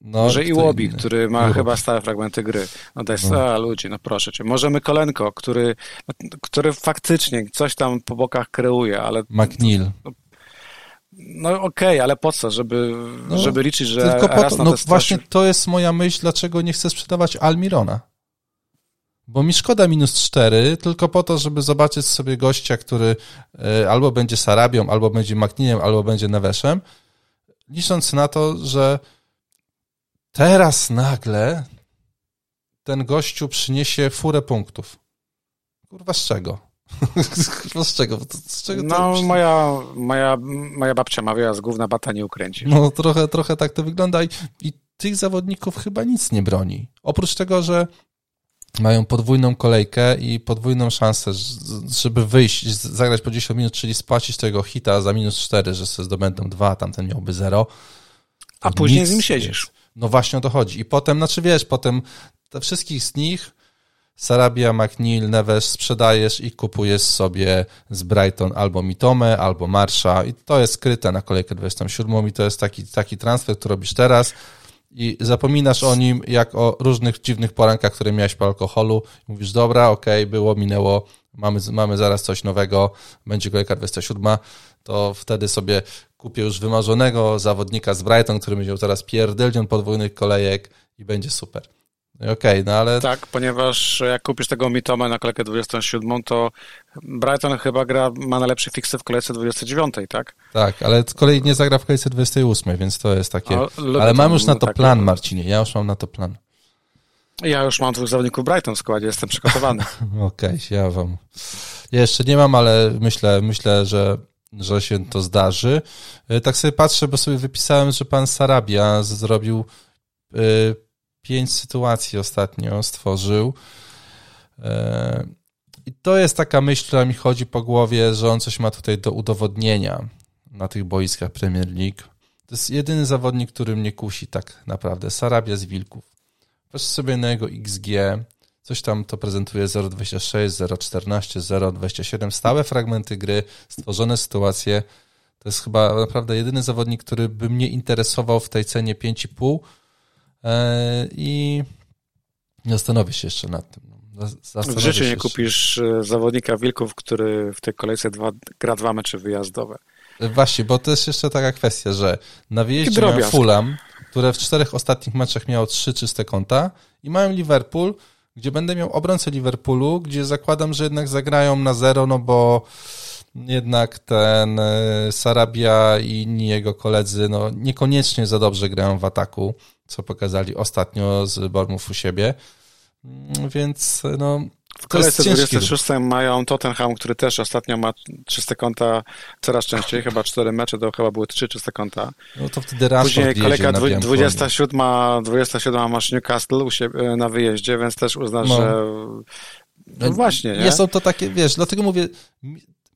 No, Może Iłobi, który ma chyba stałe fragmenty gry. No daj no. a ludzi, no proszę cię. Możemy Kolenko, który, który faktycznie coś tam po bokach kreuje, ale... McNeil. No, no okej, okay, ale po co? Żeby, no, żeby liczyć, że tylko po to, no właśnie to jest moja myśl, dlaczego nie chcę sprzedawać Almirona. Bo mi szkoda minus 4, tylko po to, żeby zobaczyć sobie gościa, który e, albo będzie Sarabią, albo będzie McNeilem, albo będzie Neveszem, licząc na to, że Teraz nagle ten gościu przyniesie furę punktów. Kurwa, z czego? Kurwa, [LAUGHS] z czego? Z czego no, moja, moja, moja babcia mawiała, z główna bata nie ukręcisz. No, trochę, trochę tak to wygląda i, i tych zawodników chyba nic nie broni. Oprócz tego, że mają podwójną kolejkę i podwójną szansę, żeby wyjść, zagrać po 10 minut, czyli spłacić tego hita za minus 4, że sobie zdobędą 2, tamten miałby 0. A później z nim siedzisz. No właśnie o to chodzi. I potem, znaczy wiesz, potem te wszystkich z nich Sarabia, McNeil, Neves sprzedajesz i kupujesz sobie z Brighton albo Mitome, albo Marsza i to jest skryte na kolejkę 27 i to jest taki, taki transfer, który robisz teraz i zapominasz o nim jak o różnych dziwnych porankach, które miałeś po alkoholu. Mówisz, dobra, okej, okay, było, minęło, mamy, mamy zaraz coś nowego, będzie kolejka 27, to wtedy sobie kupię już wymarzonego zawodnika z Brighton, który będzie miał teraz pierdelnion podwójnych kolejek i będzie super. No okej, okay, no ale... Tak, ponieważ jak kupisz tego Mitoma na kolejkę 27, to Brighton chyba gra, ma najlepszy fiksy w kolejce 29, tak? Tak, ale z kolei nie zagra w kolejce 28, więc to jest takie... O, ale mam już na to plan, Marcinie, ja już mam na to plan. Ja już mam dwóch zawodników Brighton w składzie, jestem przygotowany. [LAUGHS] Okej, okay, ja wam... Ja jeszcze nie mam, ale myślę, myślę, że że się to zdarzy. E, tak sobie patrzę, bo sobie wypisałem, że pan Sarabia zrobił e, pięć sytuacji ostatnio, stworzył. E, I to jest taka myśl, która mi chodzi po głowie, że on coś ma tutaj do udowodnienia na tych boiskach Premier League. To jest jedyny zawodnik, który mnie kusi tak naprawdę. Sarabia z Wilków. Patrz sobie na jego XG, Coś tam to prezentuje 0.26, 0.14, 0.27, stałe fragmenty gry, stworzone sytuacje. To jest chyba naprawdę jedyny zawodnik, który by mnie interesował w tej cenie 5,5 e, i zastanowię się jeszcze nad tym. w życiu nie kupisz e, zawodnika Wilków, który w tej kolejce dwa, gra dwa mecze wyjazdowe. E, właśnie, bo to jest jeszcze taka kwestia, że na wyjeździe mają Fulham, które w czterech ostatnich meczach miało trzy czyste konta i mają Liverpool, gdzie będę miał obrońcę Liverpoolu, gdzie zakładam, że jednak zagrają na zero, no bo jednak ten e, Sarabia i inni jego koledzy no, niekoniecznie za dobrze grają w ataku, co pokazali ostatnio z Bormów u siebie. Mm, więc no, w kolejce 26 mają Tottenham, który też ostatnio ma czyste konta coraz częściej, chyba cztery mecze, to chyba były trzy czyste konta. No to wtedy raz Później kolejka 27, 27 masz Newcastle u siebie, na wyjeździe, więc też uznasz, no. że no właśnie. Nie? nie są to takie, wiesz, dlatego mówię,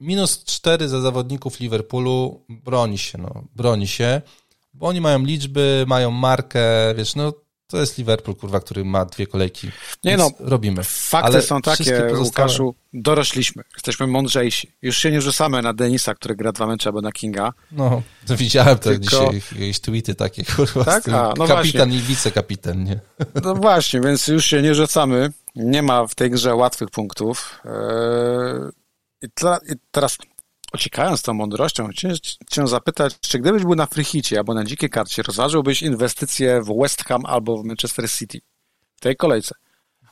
minus cztery za zawodników Liverpoolu broni się, no, broni się, bo oni mają liczby, mają markę, wiesz, no to jest Liverpool, kurwa, który ma dwie kolejki. Nie no, robimy. Fakty Ale są takie, pozostałe... Łukaszu, dorośliśmy, jesteśmy mądrzejsi. Już się nie rzucamy na Denisa, który gra dwa mecze, albo na Kinga. No, to widziałem to Tylko... dzisiaj, jakieś tweety takie, kurwa, tak? A, no kapitan właśnie. i wicekapitan, nie? [LAUGHS] No właśnie, więc już się nie rzucamy. Nie ma w tej grze łatwych punktów. Eee, I teraz Ociekając tą mądrością, chciałem cię zapytać, czy gdybyś był na Frichicie albo na dzikiej karcie, rozważyłbyś inwestycje w West Ham albo w Manchester City w tej kolejce?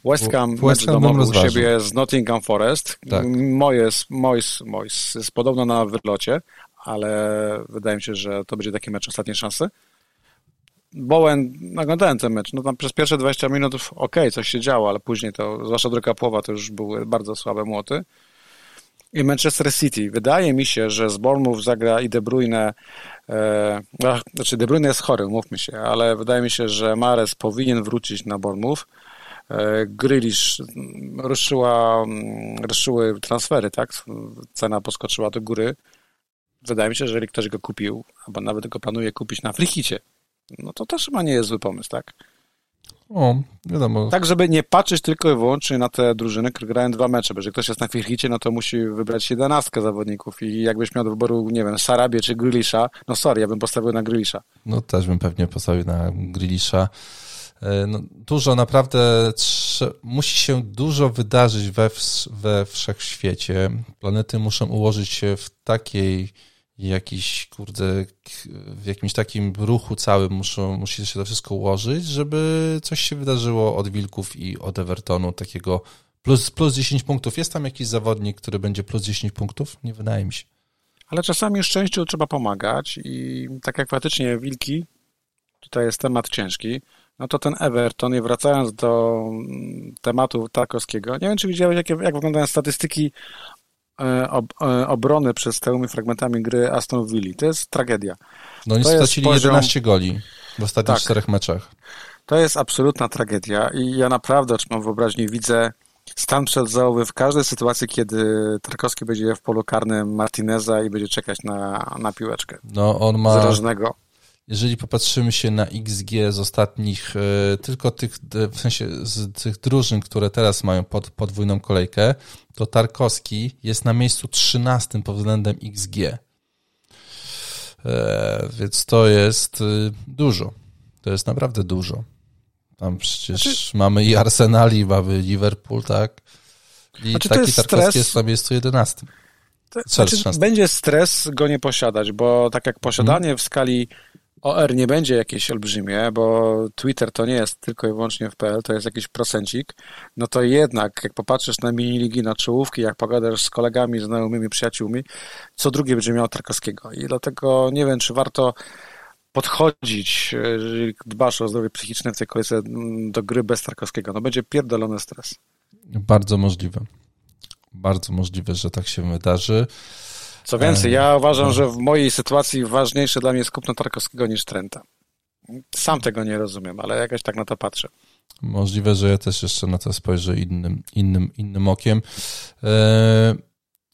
West Ham, West Ham domowy u siebie z Nottingham Forest. Tak. Moyes, Moyes, Moyes jest podobno na wylocie, ale wydaje mi się, że to będzie taki mecz ostatniej szansy. Bowen, oglądałem ten mecz, no tam przez pierwsze 20 minut ok, coś się działo, ale później to, zwłaszcza druga połowa, to już były bardzo słabe młoty. I Manchester City. Wydaje mi się, że z Bournemouth zagra i De Bruyne, e, znaczy De Bruyne jest chory, mówmy się, ale wydaje mi się, że Mares powinien wrócić na Bournemouth. E, Grealish mm, ruszyła, mm, ruszyły transfery, tak? Cena poskoczyła do góry. Wydaje mi się, że jeżeli ktoś go kupił, albo nawet go planuje kupić na frichicie, no to też chyba nie jest zły pomysł, tak? O, wiadomo. Tak, żeby nie patrzeć tylko i wyłącznie na te drużyny, które grają dwa mecze, bo jeżeli ktoś jest na firchicie, no to musi wybrać jedenastkę zawodników i jakbyś miał do wyboru, nie wiem, Sarabie czy Grilisza, no sorry, ja bym postawił na Grilisza. No też bym pewnie postawił na Grilisza. E, no, dużo naprawdę musi się dużo wydarzyć we, we wszechświecie. Planety muszą ułożyć się w takiej jakiś, kurde, w jakimś takim ruchu całym muszą, musi się to wszystko ułożyć, żeby coś się wydarzyło od Wilków i od Evertonu, takiego plus, plus 10 punktów. Jest tam jakiś zawodnik, który będzie plus 10 punktów? Nie wydaje mi się. Ale czasami szczęściu trzeba pomagać i tak jak faktycznie Wilki, tutaj jest temat ciężki, no to ten Everton, i wracając do tematu Tarkowskiego, nie wiem, czy widziałeś, jak, jak wyglądają statystyki ob, e, obrony przez tymi fragmentami gry Aston Villa. To jest tragedia. No oni stracili poziom... 11 goli w ostatnich tak. czterech meczach. To jest absolutna tragedia i ja naprawdę, mam wyobraźnię, widzę stan przedzałowy w każdej sytuacji, kiedy Tarkowski będzie w polu karnym Martineza i będzie czekać na, na piłeczkę. No on ma... Zrażnego jeżeli popatrzymy się na XG z ostatnich, e, tylko tych, w sensie z tych drużyn, które teraz mają pod, podwójną kolejkę, to Tarkowski jest na miejscu 13 pod względem XG. E, więc to jest y, dużo. To jest naprawdę dużo. Tam przecież znaczy... mamy i Arsenal, i mamy Liverpool, tak? I znaczy, taki Tarkowski stres... jest na miejscu 11. Znaczy, będzie stres go nie posiadać, bo tak jak posiadanie hmm. w skali OR nie będzie jakieś olbrzymie, bo Twitter to nie jest tylko i wyłącznie w PL, to jest jakiś procencik, no to jednak jak popatrzysz na mini-ligi, na czołówki, jak pogadasz z kolegami, znajomymi, przyjaciółmi, co drugie będzie miał Tarkowskiego. I dlatego nie wiem, czy warto podchodzić, jeżeli dbasz o zdrowie psychiczne w tej kolejce mm, do gry bez Tarkowskiego. No będzie pierdolony stres. Bardzo możliwe. Bardzo możliwe, że tak się wydarzy. Co więcej, ja uważam, że w mojej sytuacji ważniejsze dla mnie jest kupno Tarkowskiego niż Trenta. Sam tego nie rozumiem, ale jakoś tak na to patrzę. Możliwe, że ja też jeszcze na to spojrzę innym, innym, innym okiem. Eee,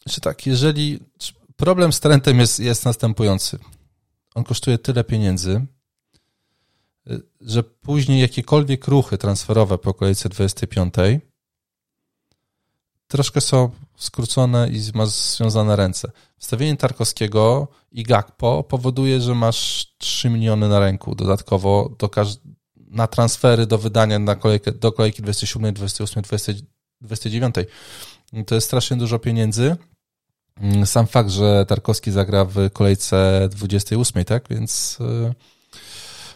czy tak, jeżeli problem z Trentem jest, jest następujący. On kosztuje tyle pieniędzy, że później jakiekolwiek ruchy transferowe po kolejce 25 troszkę są skrócone i ma związane ręce. Wstawienie Tarkowskiego i Gakpo powoduje, że masz 3 miliony na ręku dodatkowo do na transfery do wydania na kolejkę, do kolejki 27, 28, 20, 29. To jest strasznie dużo pieniędzy. Sam fakt, że Tarkowski zagra w kolejce 28, tak? Więc e,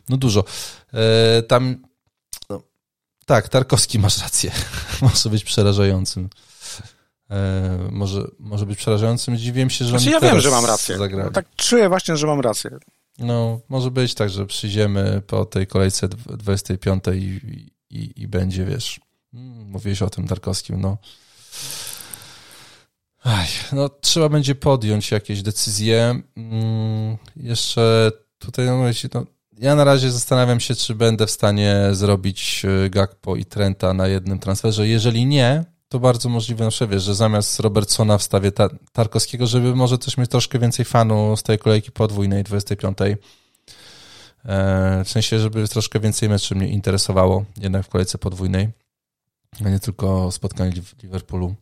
no dużo. E, tam no, tak, Tarkowski masz rację. [LAUGHS] Może być przerażającym. E, może, może być przerażającym. Dziwię się, że znaczy, ja wiem, że mam rację. No, tak czuję właśnie, że mam rację. No, może być tak, że przyjdziemy po tej kolejce 25 i, i, i będzie, wiesz, mm, mówiłeś o tym Darkowskim, no. Aj, no, trzeba będzie podjąć jakieś decyzje. Mm, jeszcze tutaj, no, no, ja na razie zastanawiam się, czy będę w stanie zrobić e, Gakpo i Trenta na jednym transferze. Jeżeli nie, to bardzo możliwe, na no, wiesz, że zamiast Robertsona wstawię ta Tarkowskiego, żeby może też mieć troszkę więcej fanu z tej kolejki podwójnej, 25. E, w sensie, żeby troszkę więcej meczy mnie interesowało jednak w kolejce podwójnej, a nie tylko spotkanie w Liverpoolu.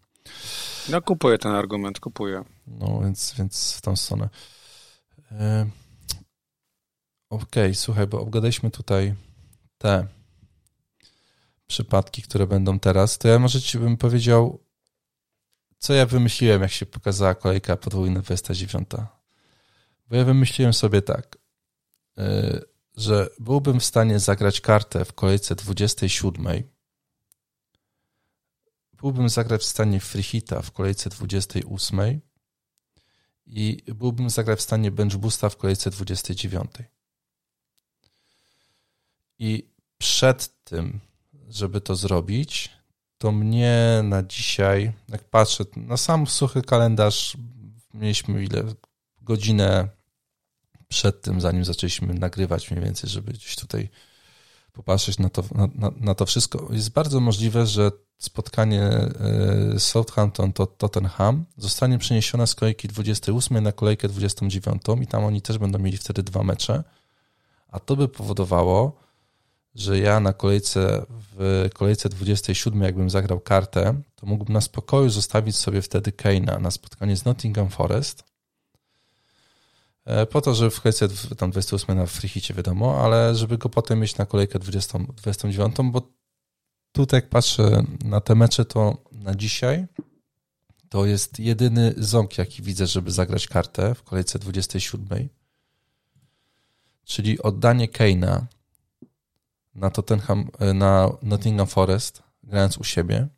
No kupuję ten argument, kupuję. No więc, więc w tą stronę. E, Okej, okay, słuchaj, bo obgadaliśmy tutaj te przypadki, które będą teraz, to ja może ci bym powiedział, co ja wymyśliłem, jak się pokazała kolejka podwójna 29. Bo ja wymyśliłem sobie tak, y, że byłbym w stanie zagrać kartę w kolejce 27 byłbym zagrać w stanie freehita w kolejce 28 i byłbym zagrać w stanie bench boosta w kolejce 29. I przed tym, żeby to zrobić, to mnie na dzisiaj, jak patrzę na sam suchy kalendarz, mieliśmy ile godzinę przed tym, zanim zaczęliśmy nagrywać mniej więcej, żeby gdzieś tutaj popatrzeć na to, na, na, to wszystko. Jest bardzo możliwe, że spotkanie e, Southampton to Tottenham zostanie przeniesione z kolejki 28 na kolejkę 29 i tam oni też będą mieli wtedy dwa mecze, a to by powodowało, że ja na kolejce w kolejce 27 jakbym zagrał kartę, to mógłbym na spokoju zostawić sobie wtedy Keina na spotkanie z Nottingham Forest e, po to, żeby w kolejce tam 28 na frichicie wiadomo, ale żeby go potem mieć na kolejkę 20, 29, bo tutaj jak patrzę na te mecze, to na dzisiaj to jest jedyny ząg, jaki widzę, żeby zagrać kartę w kolejce 27. Czyli oddanie Keina na Tottenham, na Nottingham Forest, grając u siebie,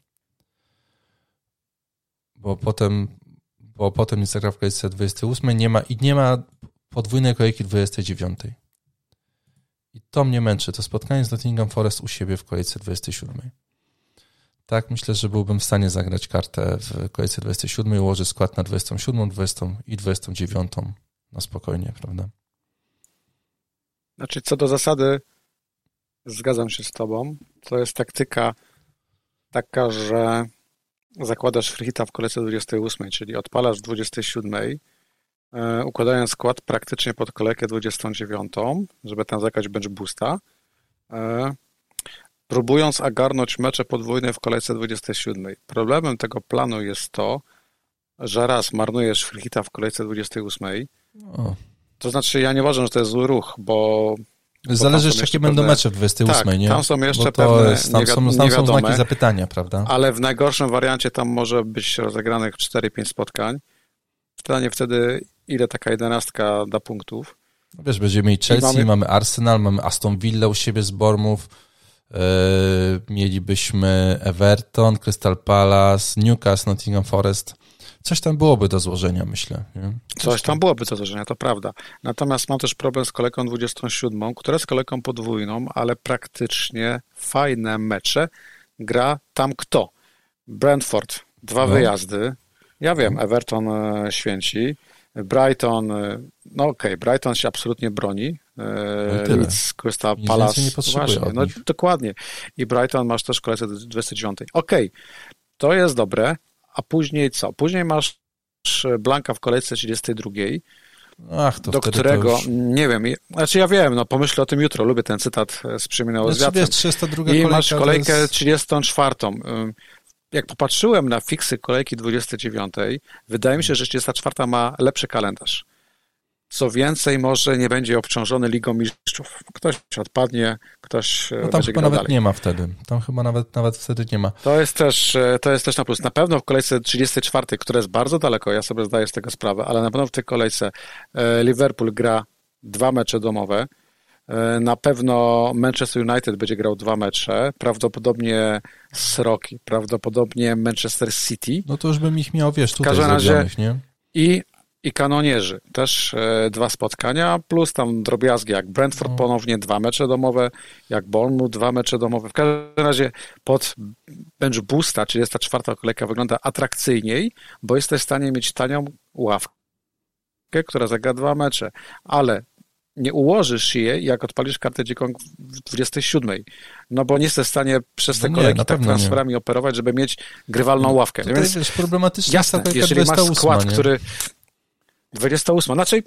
bo potem, bo potem nie zagra w kolejce 28, nie ma, i nie ma podwójnej kolejki 29. I to mnie męczy, to spotkanie z Nottingham Forest u siebie w kolejce 27. Tak, myślę, że byłbym w stanie zagrać kartę w kolejce 27 i ułożyć skład na 27, 20 i 29 na spokojnie, prawda? Znaczy, co do zasady, zgadzam się z Tobą. To jest taktyka taka, że zakładasz freehita w kolejce 28, czyli odpalasz w 27, e, układając skład praktycznie pod kolejkę 29, żeby tam zagrać bench boosta, e, próbując agarnąć mecze podwójne w kolejce 27. Problemem tego planu jest to, że raz marnujesz freehita w kolejce 28, o. to znaczy ja nie uważam, że to jest zły ruch, bo Zależy jeszcze, jakie będą mecze w 28, tak, nie? tam są jeszcze pewne jest, tam, są, tam są znaki zapytania, prawda? Ale w najgorszym wariancie tam może być rozegranych 4-5 spotkań. Pytanie wtedy, ile taka jedenastka da punktów. No wiesz, będziemy mieli Chelsea, mamy... mamy... Arsenal, mamy Aston Villa u siebie z Bormów, yy, mielibyśmy Everton, Crystal Palace, Newcastle, Nottingham Forest coś tam byłoby do złożenia, myślę. Coś, coś tam byłoby do złożenia, to prawda. Natomiast mam też problem z kolejką 27, która jest kolejką podwójną, ale praktycznie fajne mecze gra tam kto? Brentford, dwa no. wyjazdy. Ja wiem, mhm. Everton e, święci. Brighton, e, no okej, okay, Brighton się absolutnie broni. E, no Leeds, Crystal Palace. Nie Właśnie, no dokładnie. I Brighton masz też kolejce 29. Okej, okay, to jest dobre, a później co? Później masz Blanka w kolejce 32, Ach, do którego, już... nie wiem, znaczy ja wiem, no pomyślę o tym jutro, lubię ten cytat z Przyminęło znaczy, z wiatrem. Wiesz, 302 I masz kolejkę jest... 34. Jak popatrzyłem na fiksy kolejki 29, wydaje mi się, że 34 ma lepszy kalendarz. Co więcej, może nie będzie obciążony Ligą Mistrzów. Ktoś odpadnie, ktoś e, no tam chyba nawet dalej. nie ma wtedy. Tam chyba nawet, nawet wtedy nie ma. To jest, też, e, to jest też na plus. Na pewno w kolejce 34, która jest bardzo daleko, ja sobie zdaję z tego sprawę, ale na pewno w tej kolejce e, Liverpool gra dwa mecze domowe. Na pewno Manchester United będzie grał dwa mecze, prawdopodobnie Sroki, prawdopodobnie Manchester City. No to już bym ich miał, wiesz, tutaj w każdym razie, nie? I i kanonierzy. Też e, dwa spotkania, plus tam drobiazgi jak Brentford no. ponownie, dwa mecze domowe, jak Bournemouth, dwa mecze domowe. W każdym razie pod bench boosta, czyli jest ta czwarta kolejka, wygląda atrakcyjniej, bo jesteś w stanie mieć tanią ławkę, która zagra dwa mecze, ale nie ułożysz je, jak odpalisz kartę dziką w 27. No bo nie jesteś w stanie przez te no kolejki tak transferami nie. operować, żeby mieć grywalną ławkę. To Więc jest problematyczne. Jasne, jeżeli masz skład, nie? który 28. Znaczy,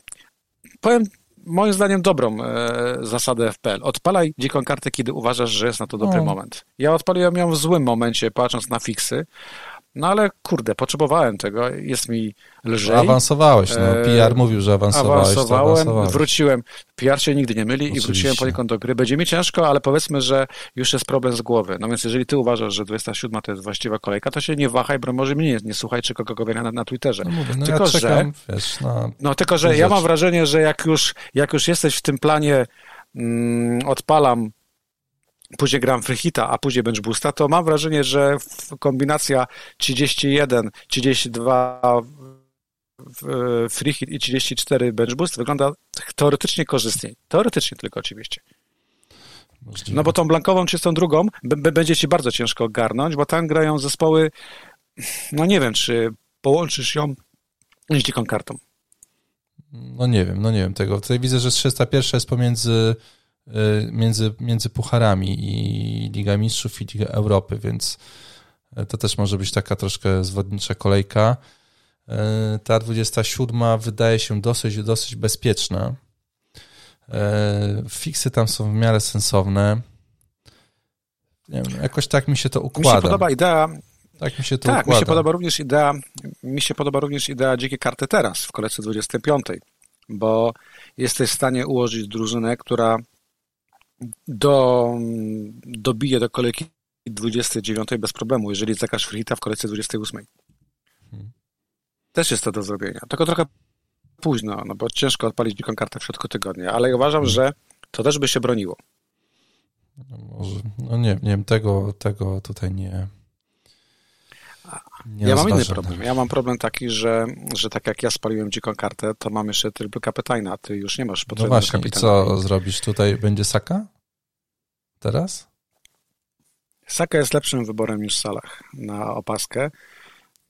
powiem moim zdaniem dobrą e, zasadę FPL. Odpalaj dziką kartę, kiedy uważasz, że jest na to dobry no. moment. Ja odpaliłem ją w złym momencie, patrząc na fiksy, no ale kurde, potrzebowałem tego, jest mi lżej. Awansowałeś, no. E, PR mówił, że awansowałeś. Awansowałem, wróciłem. PR się nigdy nie myli Oczywiście. i wróciłem poniekąd do gry. Będzie mi ciężko, ale powiedzmy, że już jest problem z głowy. No więc jeżeli ty uważasz, że 27 to jest właściwa kolejka, to się nie wahaj, bo może mnie nie, nie słuchaj, czy kogokolwiek na, na Twitterze. No mówię, no tylko, ja czekam, że, wiesz, na no tylko, że ja mam wrażenie, że jak już, jak już jesteś w tym planie, mm, odpalam później gram Freehita, a później Bench Boosta, to mam wrażenie, że kombinacja 31, 32 free hit i 34 bench boost wygląda teoretycznie korzystniej. Teoretycznie tylko oczywiście. Możliwe. No bo tą blankową czystą drugą będzie ci bardzo ciężko ogarnąć, bo tam grają zespoły, no nie wiem, czy połączysz ją z dziką kartą. No nie wiem, no nie wiem tego. Tutaj widzę, że 301 jest pomiędzy między, między pucharami i Liga Mistrzów i Liga Europy, więc y, to też może być taka troszkę zwodnicza kolejka. Y, ta 27 wydaje się dosyć, dosyć bezpieczna. Fiksy tam są w miarę sensowne. Wiem, jakoś tak mi się to układa. Mi się podoba idea, tak mi się to tak, mi się podoba również idea, mi się podoba również idea dzikiej karty teraz w kolejce 25, bo jesteś w stanie ułożyć drużynę, która do, dobije do kolejki 29 bez problemu, jeżeli zakaż frita w kolejce 28. Hmm. Też jest to do zrobienia. Tylko trochę późno, no bo ciężko odpalić dziką kartę w środku tygodnia, ale uważam, hmm. że to też by się broniło. No może, no nie, nie wiem, tego, tego tutaj nie, nie ja mam inny problem. Ja mam problem taki, że, że tak jak ja spaliłem dziką kartę, to mam jeszcze triple kapitana, a ty już nie masz potrzeby no właśnie, i co zrobisz tutaj? Będzie Saka? Teraz? Saka jest lepszym wyborem niż Salah na opaskę.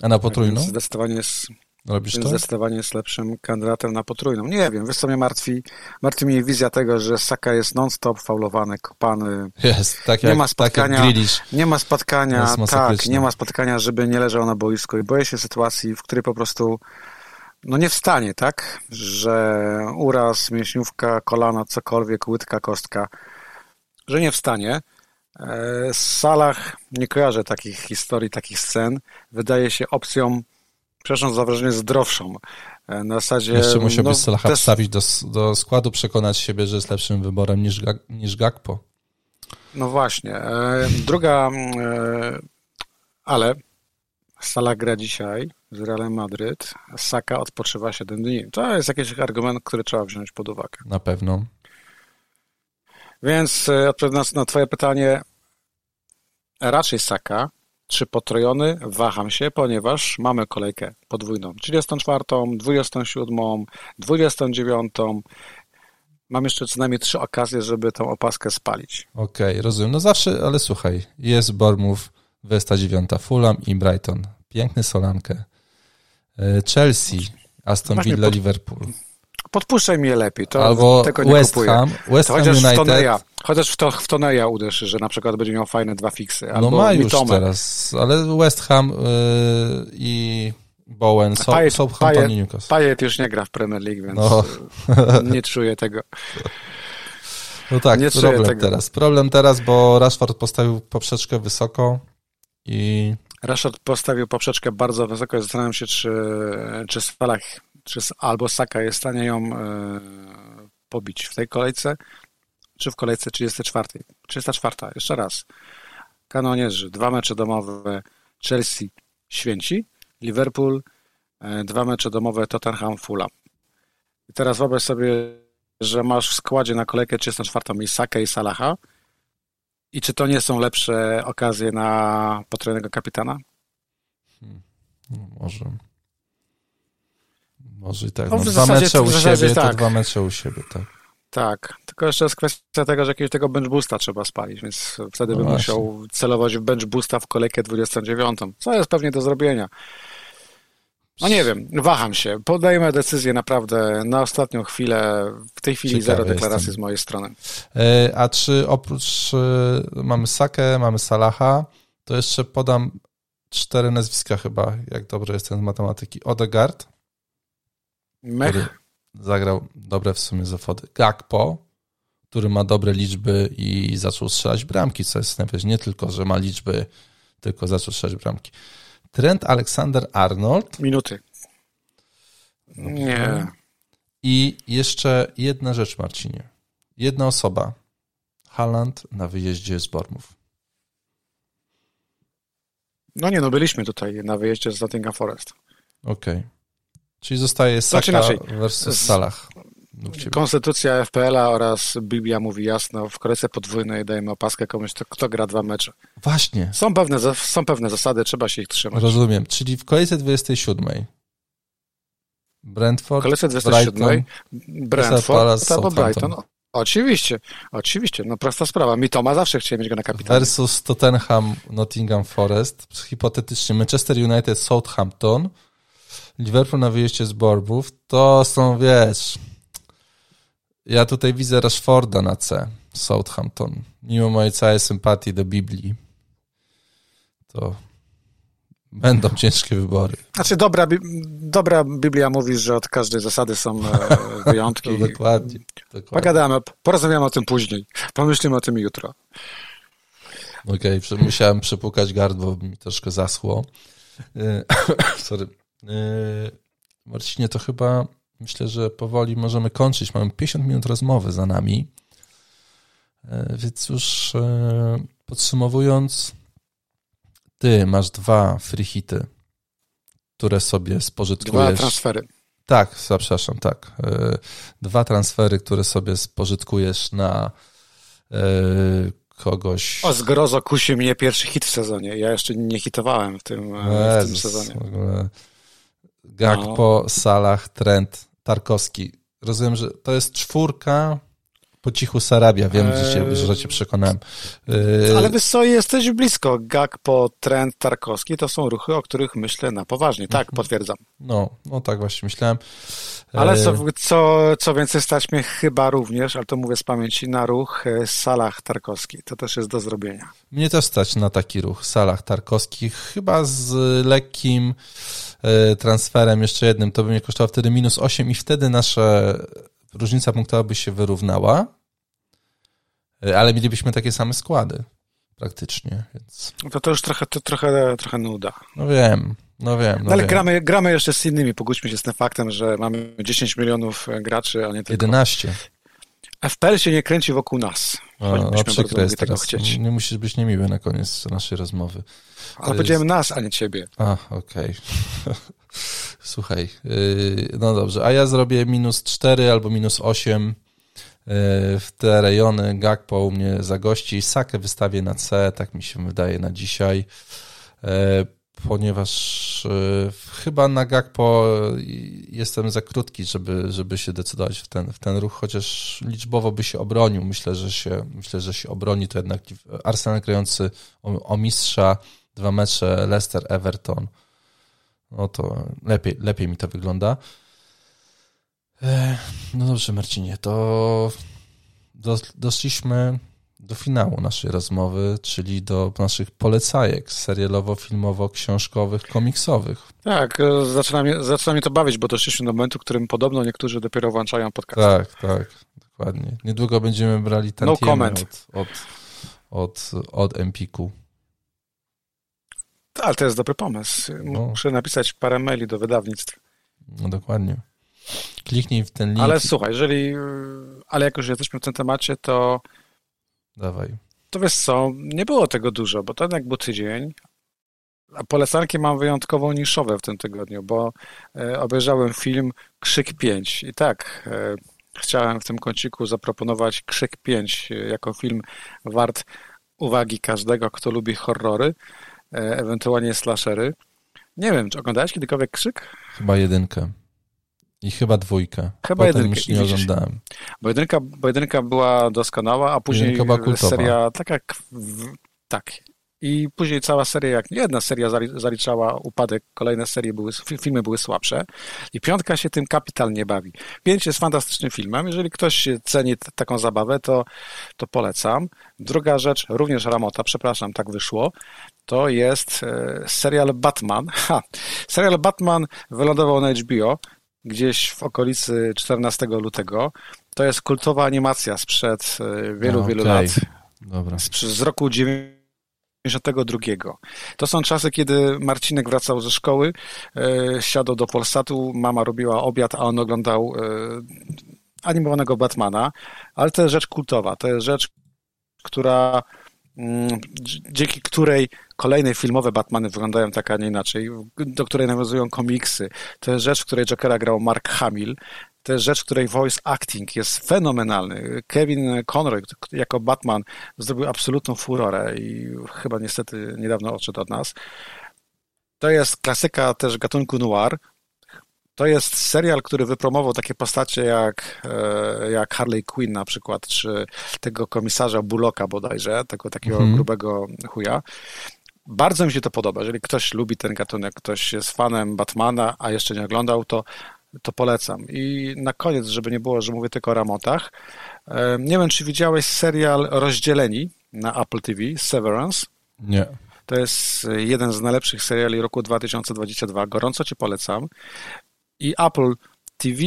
A na potrójną? Zdecydowanie jest, Robisz to? Zdecydowanie jest lepszym kandydatem na potrójną. Nie wiem, wiesz co mnie martwi? Martwi mnie wizja tego, że Saka jest non-stop faulowany, kopany. Jest, tak jak, nie ma spotkania, tak Nie ma spotkania, tak, nie ma spotkania, żeby nie leżał na boisku i boję się sytuacji, w której po prostu no nie wstanie, tak? Że uraz, mięśniówka, kolana, cokolwiek, łydka, kostka, że nie wstanie. W e, salach nie kojarzę takich historii, takich scen. Wydaje się opcją przepraszam za wrażenie, zdrowszą. E, na zasadzie... Jeszcze musiałbyś no, Salaha też... wstawić do, do składu, przekonać siebie, że jest lepszym wyborem niż, niż Gakpo. No właśnie. E, druga, e, ale Salah gra dzisiaj z Realem Madryt, Saka odpoczywa 7 dni. To jest jakiś argument, który trzeba wziąć pod uwagę. Na pewno. Więc odpowiadając na twoje pytanie, raczej Saka, czy potrojony? Waham się, ponieważ mamy kolejkę podwójną. 34, 27, 29. Mam jeszcze co najmniej trzy okazje, żeby tą opaskę spalić. Okej, okay, rozumiem. No zawsze, ale słuchaj, jest Bournemouth, 29, Fulham i Brighton. Piękny Solankę. E, Chelsea, Aston Villa, pod... Liverpool. Podpuszczaj mnie lepiej, to Albo tego nie West kupuję. Ham, West Ham United. Toneja, chociaż w, to, w Toneja uderz, że na przykład będzie miał fajne dwa fiksy. No albo no ma już teraz, ale West Ham yy, i Bowen są, Payet, są Payet, Newcastle. Payet już nie gra w Premier League, więc no. [LAUGHS] nie czuję tego. No tak, nie problem tego. teraz. Problem teraz, bo Rashford postawił poprzeczkę wysoko i... Rashford postawił poprzeczkę bardzo wysoko. Zastanawiam się, czy, czy Salah czy albo Saka jest w stanie ją e, pobić w tej kolejce, czy w kolejce 34. 34. Jeszcze raz. Kanonierzy, dwa mecze domowe Chelsea Święci, Liverpool, e, dwa mecze domowe Tottenham Fulham. I teraz wyobraź sobie, że masz w składzie na kolejkę 34 i Saka i Salaha i czy to nie są lepsze okazje na potrójnego kapitana? Hmm. No, może. Może i tak. No, no dwa mecze u siebie, tak. to dwa mecze u siebie, tak. Tak, tylko jeszcze jest kwestia tego, że jakiegoś tego bench boosta trzeba spalić, więc wtedy no bym właśnie. musiał celować w bench boosta w kolejkę 29, co jest pewnie do zrobienia. No nie wiem, waham się. Podajmy decyzję naprawdę na ostatnią chwilę. W tej chwili Ciekawe zero deklaracji jestem. z mojej strony. E, a czy oprócz e, mamy Sakę, mamy Salaha, to jeszcze podam cztery nazwiska chyba, jak dobrze jestem z matematyki. Odegaard, Mech. Zagrał dobre w sumie zawody. Gakpo, który ma dobre liczby i zaczął strzelać bramki, co jest najważniejsze. Nie tylko, że ma liczby, tylko zaczął strzelać bramki. Trent Alexander Arnold. Minuty. Nie. I jeszcze jedna rzecz, Marcinie. Jedna osoba. Haaland na wyjeździe z Bormów. No nie, no byliśmy tutaj na wyjeździe z Nottingham Forest. Okej. Okay. Czyli zostaje Saka znaczy versus Salah. Konstytucja FPL-a oraz Biblia mówi jasno, w kolejce podwójnej dajemy opaskę komuś, to, kto gra dwa mecze. Właśnie. Są pewne, są pewne zasady, trzeba się ich trzymać. Rozumiem, czyli w kolejce 27 Brentford, kolejce 27 Brighton, Brentford, albo Brighton. Oczywiście, oczywiście, no prosta sprawa. Mi Toma zawsze chciałem mieć go na kapitanie. Versus Tottenham, Nottingham Forest, hipotetycznie Manchester United, Southampton, Liverpool na wyjeździe z Borbów, to są, wiesz, ja tutaj widzę Rashforda na C, Southampton. Mimo mojej całej sympatii do Biblii, to będą [LAUGHS] ciężkie wybory. Znaczy, dobra, dobra Biblia mówi, że od każdej zasady są e, [LAUGHS] wyjątki. dokładnie, dokładnie. Pogadamy, porozmawiamy o tym później. Pomyślimy o tym jutro. Okej, okay, musiałem przepukać gardło, bo mi troszkę zaschło. E, [COUGHS] sorry. E, Marcinie, to chyba myślę, że powoli możemy kończyć. Mamy 50 minut rozmowy za nami. E, więc już e, podsumowując, ty masz dwa free hity, które sobie spożytkujesz. Dwa transfery. Tak, przepraszam, tak. Dwa transfery, które sobie spożytkujesz na kogoś. O, zgrozo kusi mnie pierwszy hit w sezonie. Ja jeszcze nie hitowałem w tym, Jezus, w tym sezonie. W ogóle Gakpo, no. Salah, Trent, Tarkowski. Rozumiem, że to jest czwórka po cichu Sarabia. Wiem, że, cię, że cię przekonałem. Yy... Ale wiesz co, jesteś blisko. Gakpo, Trent, Tarkowski to są ruchy, o których myślę na poważnie. Tak, mhm. potwierdzam. No, no tak właśnie myślałem. Ale co, yy, co, co więcej, stać mnie chyba również, ale to mówię z pamięci, na ruch yy, Salah Tarkowski. To też jest do zrobienia. Mnie też stać na taki ruch Salah Tarkowski, chyba z lekkim E, transferem jeszcze jednym, to by mnie kosztowało wtedy minus 8 i wtedy nasza różnica punktowa by się wyrównała, e, ale mielibyśmy takie same składy praktycznie, więc... No to to już trochę, to trochę, trochę nuda. No wiem, no wiem. No ale wiem. Gramy, gramy jeszcze z innymi, pogódźmy się z tym faktem, że mamy 10 milionów graczy, a nie tylko... 11. FPL się nie kręci wokół nas. O, no, przykre jest teraz. Chcieć. Nie musisz być niemiły na koniec naszej rozmowy. Ale jest... powiedziałem nas, a nie ciebie. A, okej. Okay. [LAUGHS] Słuchaj, yy, no dobrze, a ja zrobię minus 4 albo minus 8 yy, w te rejony. Gakpo u mnie zagości. Sakę wystawię na C, tak mi się wydaje na dzisiaj. Ponieważ y, chyba na Gakpo jestem za krótki, żeby, żeby się decydować w ten, w ten ruch, chociaż liczbowo by się obronił. Myślę, że się, myślę, że się obroni to jednak Arsenal grający o, o mistrza, dwa mecze Leicester, Everton. No to lepiej, lepiej mi to wygląda. No dobrze, Marcinie, to doszliśmy do finału naszej rozmowy, czyli do naszych polecajek serialowo-filmowo-książkowych, komiksowych. Tak, e, zaczyna mnie, zaczyna mnie to bawić, bo doszliśmy do momentu, w którym podobno niektórzy dopiero włączają podcast. Tak, tak, dokładnie. Niedługo będziemy brali ten no od, od, od, od Empiku. Ale to jest dobry pomysł. No. Muszę napisać parę maili do wydawnictw. No dokładnie. Kliknij w ten link. Ale słuchaj, jeżeli, ale jak już jesteśmy w tym temacie, to Dawaj. To wiesz co, nie było tego dużo, bo to jednak był tydzień, a polecanki mam wyjątkowo niszowe w tym tygodniu, bo e, obejrzałem film Krzyk 5 i tak, e, chciałem w tym kąciku zaproponować Krzyk 5 e, jako film wart uwagi każdego, kto lubi horrory, e, ewentualnie slashery. Nie wiem, czy oglądałeś kiedykolwiek Krzyk? Chyba jedynkę. I chyba dwójka. Chyba Potem jedynkę. już nie oglądałem. Bo jedynka, bo jedynka była doskonała, a później seria tak jak... Tak. I później cała seria, jak jedna seria zaliczała upadek, kolejne serie były, filmy były słabsze i piątka się tym kapitalnie bawi. Pięć jest fantastycznym filmem. Jeżeli ktoś ceni taką zabawę, to, to polecam. Druga rzecz, również Ramota, przepraszam, tak wyszło, to jest e, serial Batman. [LAUGHS] Ha, serial Batman wylądował na HBO gdzieś w okolicy 14 lutego. To jest kultowa animacja sprzed e, wielu, no, wielu okay. lat. Dobra. Z, z roku 92. To są czasy, kiedy Marcinek wracał ze szkoły, e, siadał do Polsatu, mama robiła obiad, a on oglądał e, animowanego Batmana, ale to jest rzecz kultowa, to jest rzecz, która dzięki której kolejne filmowe Batmany wyglądają tak, a nie inaczej, do której nawiązują komiksy. To jest rzecz, w której Jokera grał Mark Hamill. to jest rzecz, której voice acting jest fenomenalny. Kevin Conroy jako Batman zrobił absolutną furorę i chyba niestety niedawno odszedł od nas. To jest klasyka też gatunku noir. To jest serial, który wypromował takie postacie jak, e, jak Harley Quinn na przykład, czy tego komisarza Bullocka bodajże, tego takiego -hmm. grubego chuja. Bardzo mi się to podoba. Jeżeli ktoś lubi ten gatunek, ktoś jest fanem Batmana, a jeszcze nie oglądał, to, to polecam. I na koniec, żeby nie było, że mówię tylko o ramotach, e, nie wiem, czy widziałeś serial Rozdzieleni na Apple TV, Severance? Nie. To jest jeden z najlepszych seriali roku 2022. Gorąco Ci polecam. I Apple TV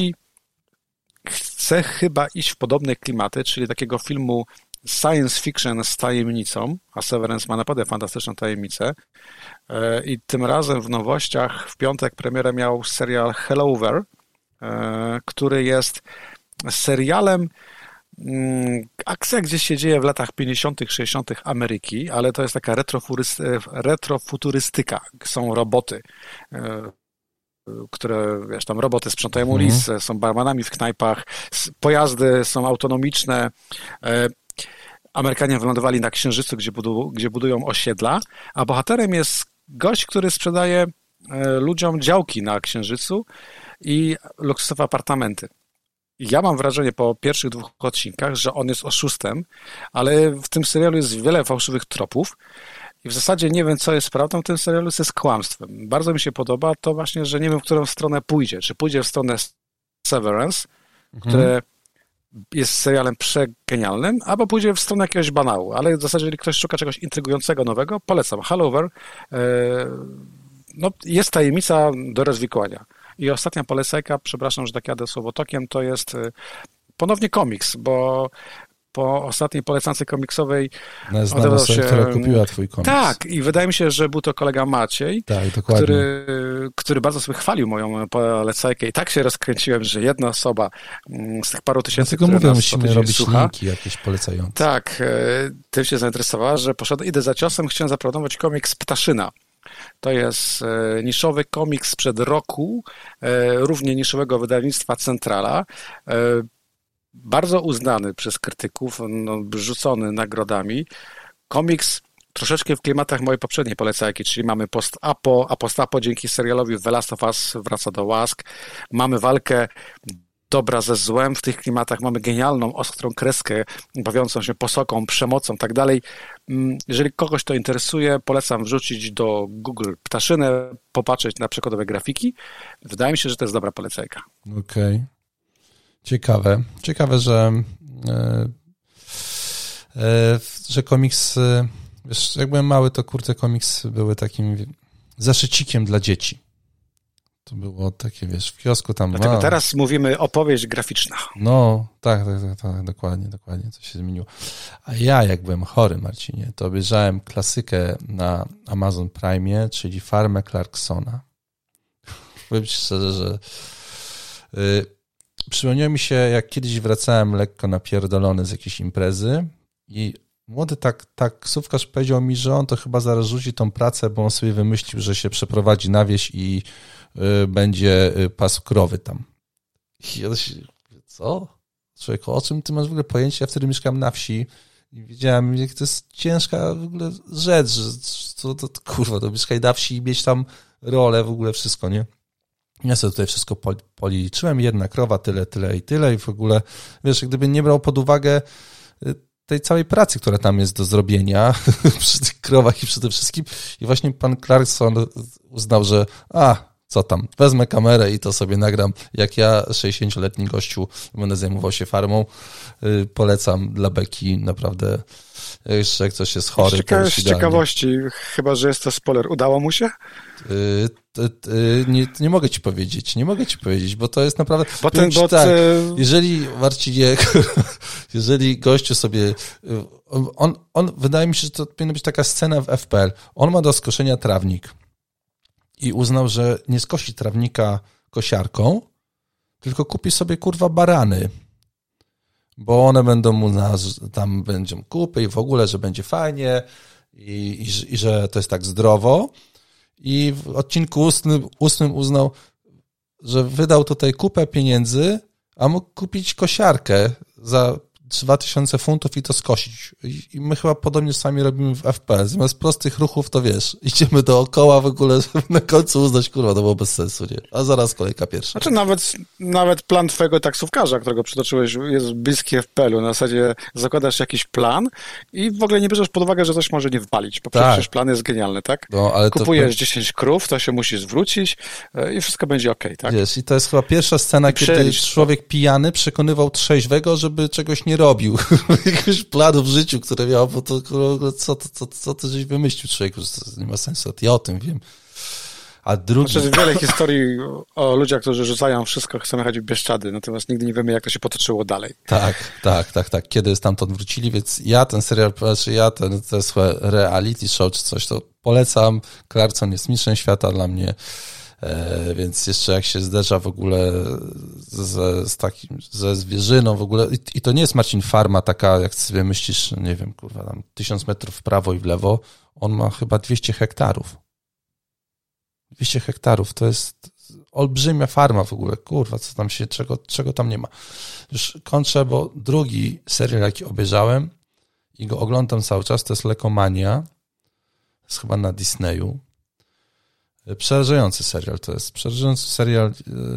chce chyba iść w podobne klimaty, czyli takiego filmu science fiction z tajemnicą, a Severance ma naprawdę fantastyczną tajemnicę. E, I tym razem w nowościach w piątek premierę miał serial Hellover, e, który jest serialem mm, akcja gdzieś się dzieje w latach 50., 60. Ameryki, ale to jest taka retrofuturystyka. Są roboty, e, które, wiesz, tam roboty sprzątają mhm. ulice, są barmanami w knajpach, pojazdy są autonomiczne. Amerykanie wylądowali na Księżycu, gdzie, budu, gdzie budują osiedla, a bohaterem jest gość, który sprzedaje e, ludziom działki na Księżycu i luksusowe apartamenty. Ja mam wrażenie po pierwszych dwóch odcinkach, że on jest oszustem, ale w tym serialu jest wiele fałszywych tropów i w zasadzie nie wiem, co jest prawdą w tym serialu, co jest kłamstwem. Bardzo mi się podoba to właśnie, że nie wiem, w którą stronę pójdzie. Czy pójdzie w stronę Severance, mhm. które jest serialem przegenialnym, albo pójdzie w stronę jakiegoś banału, ale w zasadzie, jeżeli ktoś szuka czegoś intrygującego, nowego, polecam. Hallover e, no, jest tajemnica do rozwikłania. I ostatnia polecajka, przepraszam, że tak jadę słowotokiem, to jest e, ponownie komiks, bo po ostatniej polecance komiksowej Znana się... która kupiła twój komiks. Tak, i wydaje mi się, że był to kolega Maciej, tak, który, który bardzo sobie chwalił moją polecajkę i tak się rozkręciłem, że jedna osoba mm, z tych paru tysięcy, Dlatego mówię, musimy robić słucha, linki jakieś polecające. Tak, e, tym się zainteresowała, że poszedł, idę za ciosem, chciałem zaproponować komiks Ptaszyna. To jest e, niszowy komiks sprzed roku, e, równie niszowego wydawnictwa Centrala bardzo uznany przez krytyków, no, rzucony nagrodami. Komiks troszeczkę w klimatach mojej poprzedniej polecajki, czyli mamy post-apo, a post-apo dzięki serialowi The Last of Us wraca do łask. Mamy walkę dobra ze złem w tych klimatach, mamy genialną, ostrą kreskę, bawiącą się posoką, przemocą, tak dalej. Mm, jeżeli kogoś to interesuje, polecam wrzucić do Google ptaszynę, popatrzeć na przykładowe grafiki. Wydaje mi się, że to jest dobra polecajka. Okej. Okay. Ciekawe. Ciekawe, że, e, e, że komiks, e, wiesz, jak byłem mały, to kurte komiks były takim zaszycikiem dla dzieci. To było takie, wiesz, w kiosku tam... Dlatego teraz mówimy opowieść graficzna. No, tak, tak, tak, tak, dokładnie, dokładnie, co się zmieniło. A ja, jak byłem chory, Marcinie, to obejrzałem klasykę na Amazon Prime, czyli Farmę Clarksona. [LAUGHS] Powiem ci szczerze, że y, przypomniało mi się, jak kiedyś wracałem lekko napierdolony z jakiejś imprezy i młody tak, taksówkarz powiedział mi, że on to chyba zaraz rzuci tą pracę, bo on sobie wymyślił, że się przeprowadzi na wieś i y, będzie y, pas krowy tam. I ja się, co? Człowieku, o czym ty masz w ogóle pojęcie? Ja wtedy mieszkałem na wsi i wiedziałem, jak to jest ciężka w ogóle rzecz, że to, to, to kurwa, to mieszkaj na wsi i mieć tam rolę, w ogóle wszystko, nie? Ja sobie tutaj wszystko policzyłem, jedna krowa, tyle, tyle i tyle. I w ogóle, wiesz, gdyby nie brał pod uwagę y, tej całej pracy, która tam jest do zrobienia [LAUGHS] przy tych krowach i przede wszystkim. I właśnie pan Clarkson uznał, że a, co tam, wezmę kamerę i to sobie nagram, jak ja, 60-letni gościu, będę zajmował się farmą, y, polecam dla Beki, naprawdę, jeszcze jak coś jest chory, Cieka- Z ciekawości, chyba, że jest to spoiler, udało mu się? Y, nie, nie mogę ci powiedzieć, nie mogę ci powiedzieć, bo to jest naprawdę... Bo ten bot... Tak, jeżeli, Marcinie, [LAUGHS] jeżeli gościu sobie... Y, on, on, wydaje mi się, że to powinna być taka scena w FPL. On ma do skoszenia trawnik i uznał, że nie skosi trawnika kosiarką, tylko kupi sobie, kurwa, barany bo one będą mu na, tam będą kupy i w ogóle, że będzie fajnie i, i, i, że to jest tak zdrowo i w odcinku ustnym uznał, że wydał tutaj kupę pieniędzy, a mógł kupić kosiarkę za 2000 funtów i to skosić. I my chyba podobnie sami robimy w FPS. Zamiast prostych ruchów, to wiesz, [LAUGHS] idziemy dookoła w ogóle, na końcu uznać, kurwa, to było bez sensu, nie? A zaraz kolejka pierwsza. Znaczy nawet, nawet plan twojego taksówkarza, którego przytoczyłeś, jest bliski FPL-u. Na zasadzie zakładasz jakiś plan i w ogóle nie bierzesz pod uwagę, że coś może nie wpalić, bo tak. przecież plan jest genialny, tak? No, ale Kupujesz to... 10 krów, to się musisz zwrócić e, i wszystko będzie ok, tak? Wiesz, i to jest chyba pierwsza scena, kiedy człowiek pijany przekonywał trzeźwego, żeby czegoś nie robił. [LAUGHS] Jakiegoś planu w życiu, które miał, bo to co, co, co, ty żeś wymyślił człowieku, to nie ma sensu, ja o tym wiem. A drugi... Znaczy, wiele historii o ludziach, którzy rzucają wszystko, chcą jechać w Bieszczady, natomiast nigdy nie wiemy, jak to się potoczyło dalej. Tak, tak, tak, tak. Kiedy stamtąd wrócili, więc ja ten serial, znaczy ja ten, te reality show czy coś, to polecam. Clarkson jest mistrzem świata dla mnie. E, więc jeszcze jak się zderza w ogóle ze, z takim, ze zwierzyną w ogóle, i, i, to nie jest Marcin Farma taka, jak sobie myślisz, nie wiem, kurwa, tam tysiąc metrów w prawo i w lewo, on ma chyba 200 hektarów. 200 hektarów, to jest olbrzymia farma w ogóle, kurwa, co tam się, czego, czego tam nie ma. Już kończę, bo drugi serial, jaki obejrzałem i go oglądam cały czas, to jest Lekomania, jest chyba na Disneyu, Przerażający serial to jest. Przerażający serial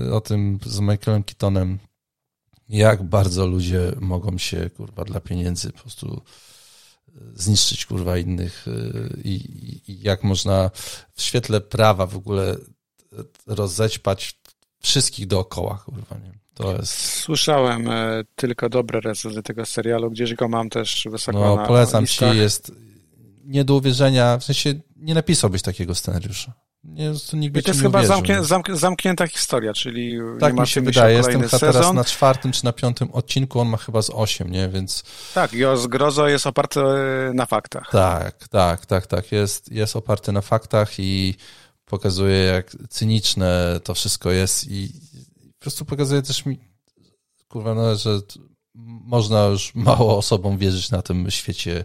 e, o tym z Michaelem Keatonem, jak bardzo ludzie mogą się, kurwa, dla pieniędzy po prostu e, zniszczyć, kurwa, innych e, i, i jak można w świetle prawa w ogóle rozećpać wszystkich dookoła, kurwa, nie? To jest... Słyszałem tylko dobre recenzje tego serialu, gdzieś go mam też wysoko no, na polecam listach. ci, jest nie do uwierzenia, w sensie nie napisałbyś takiego scenariusza. Nie, to nikt I to jest chyba zamknię, zamk zamknięta historia, czyli tak mi się wydaje. Jestem chyba teraz na czwartym czy na piątym odcinku, on ma chyba z osiem, nie? Więc... Tak, i o zgrozo jest oparty e, na faktach. Tak, tak, tak, tak. Jest, jest oparty na faktach i pokazuje, jak cyniczne to wszystko jest i po prostu pokazuje też mi, kurwa, no, że można już mało osobom wierzyć na tym świecie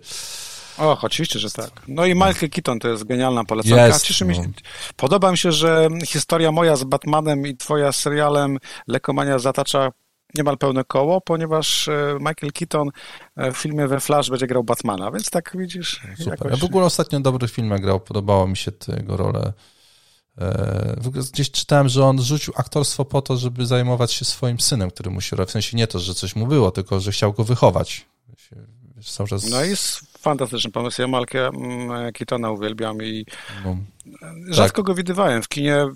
Och, oczywiście, że tak. No i Michael Keaton to jest genialna polecanka. Jest, Cieszy mi się, no. Podoba mi się, że historia moja z Batmanem i twoja z serialem Lekomania zatacza niemal pełne koło, ponieważ e, Michael Keaton e, w filmie We Flash będzie grał Batmana, więc tak widzisz. Super. Jakoś... Ja w ogóle ostatnio dobry film grał, podobało mi się jego rolę. E, gdzieś czytałem, że on rzucił aktorstwo po to, żeby zajmować się swoim synem, który mu się W sensie nie to, że coś mu było, tylko że chciał go wychować. Cały czas... No jest fantastyczny pomysł. Ja Malkę mm, Kitona uwielbiam i no, rzadko tak. go widywałem w kinie.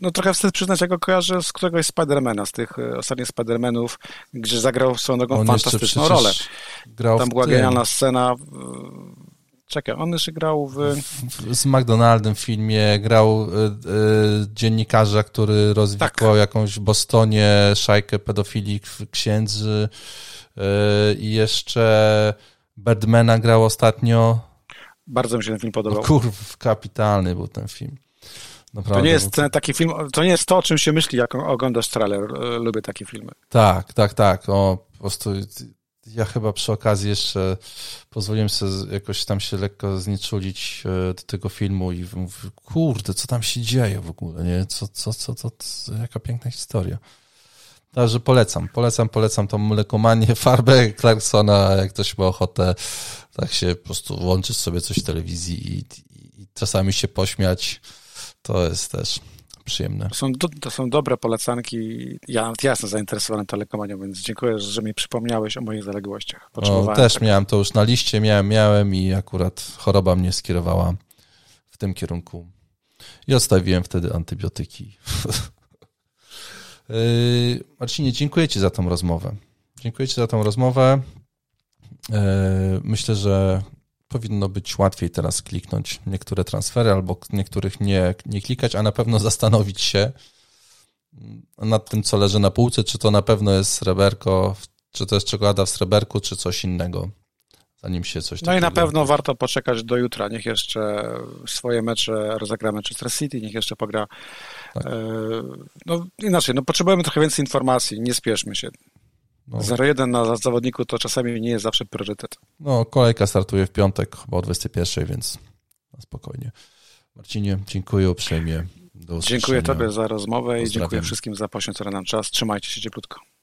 No trochę wstyd przyznać, jak go kojarzę z któregoś Spidermana, z tych e, ostatnich Spidermanów, gdzie zagrał swoją drogą On fantastyczną rolę. Tam była genialna scena. Czekaj, on jeszcze grał w... z McDonaldem w filmie, grał y, y, dziennikarza, który rozwikłał tak. jakąś w Bostonie szajkę pedofilii księdzy y, i jeszcze Birdmana grał ostatnio. Bardzo mi się ten film podobał. No, kurw, kapitalny był ten film. Naprawdę, to nie jest taki film, to nie jest to, o czym się myśli, jak oglądasz trailer. E, lubię takie filmy. Tak, tak, tak. O, po prostu ja chyba przy okazji jeszcze pozwoliłem sobie jakoś tam się lekko znieczulić e, do tego filmu i mówię, kurde, co tam się dzieje w ogóle, nie? Co, co, co, co, co jaka piękna historia. Także polecam, polecam, polecam tą mlekomanię, [LAUGHS] farbę Clarksona, jak ktoś ma ochotę, tak się po prostu włączyć sobie coś w telewizji i, i, i czasami się pośmiać, to jest też przyjemne. To są, to są dobre polecanki. Ja jasno zainteresowany tą lekomanią, więc dziękuję, że mi przypomniałeś o moich zaległościach. O, też miałem to już na liście, miałem, miałem i akurat choroba mnie skierowała w tym kierunku. I odstawiłem wtedy antybiotyki. [LAUGHS] Yy, Marcinie, dziękuję Ci za tą rozmowę. Dziękuję Ci za tą rozmowę. Yy, myślę, że powinno być łatwiej teraz kliknąć niektóre transfery albo niektórych nie, nie klikać, a na pewno [LAUGHS] zastanowić się nad tym, co leży na półce, czy to na pewno jest sreberko, czy to jest czekolada w sreberku, czy coś innego zanim się coś No i na pewno warto poczekać do jutra. Niech jeszcze swoje mecze rozegra Manchester City, niech jeszcze pogra. Tak. E, no inaczej, no potrzebujemy trochę więcej informacji, nie spieszmy się. No. 0-1 na zawodniku to czasami nie jest zawsze priorytet. No, kolejka startuje w piątek, chyba o 21, więc spokojnie. Marcinie, dziękuję uprzejmie. dziękuję Tobie za rozmowę i dziękuję wszystkim za poświęcony nam czas. Trzymajcie się cieplutko.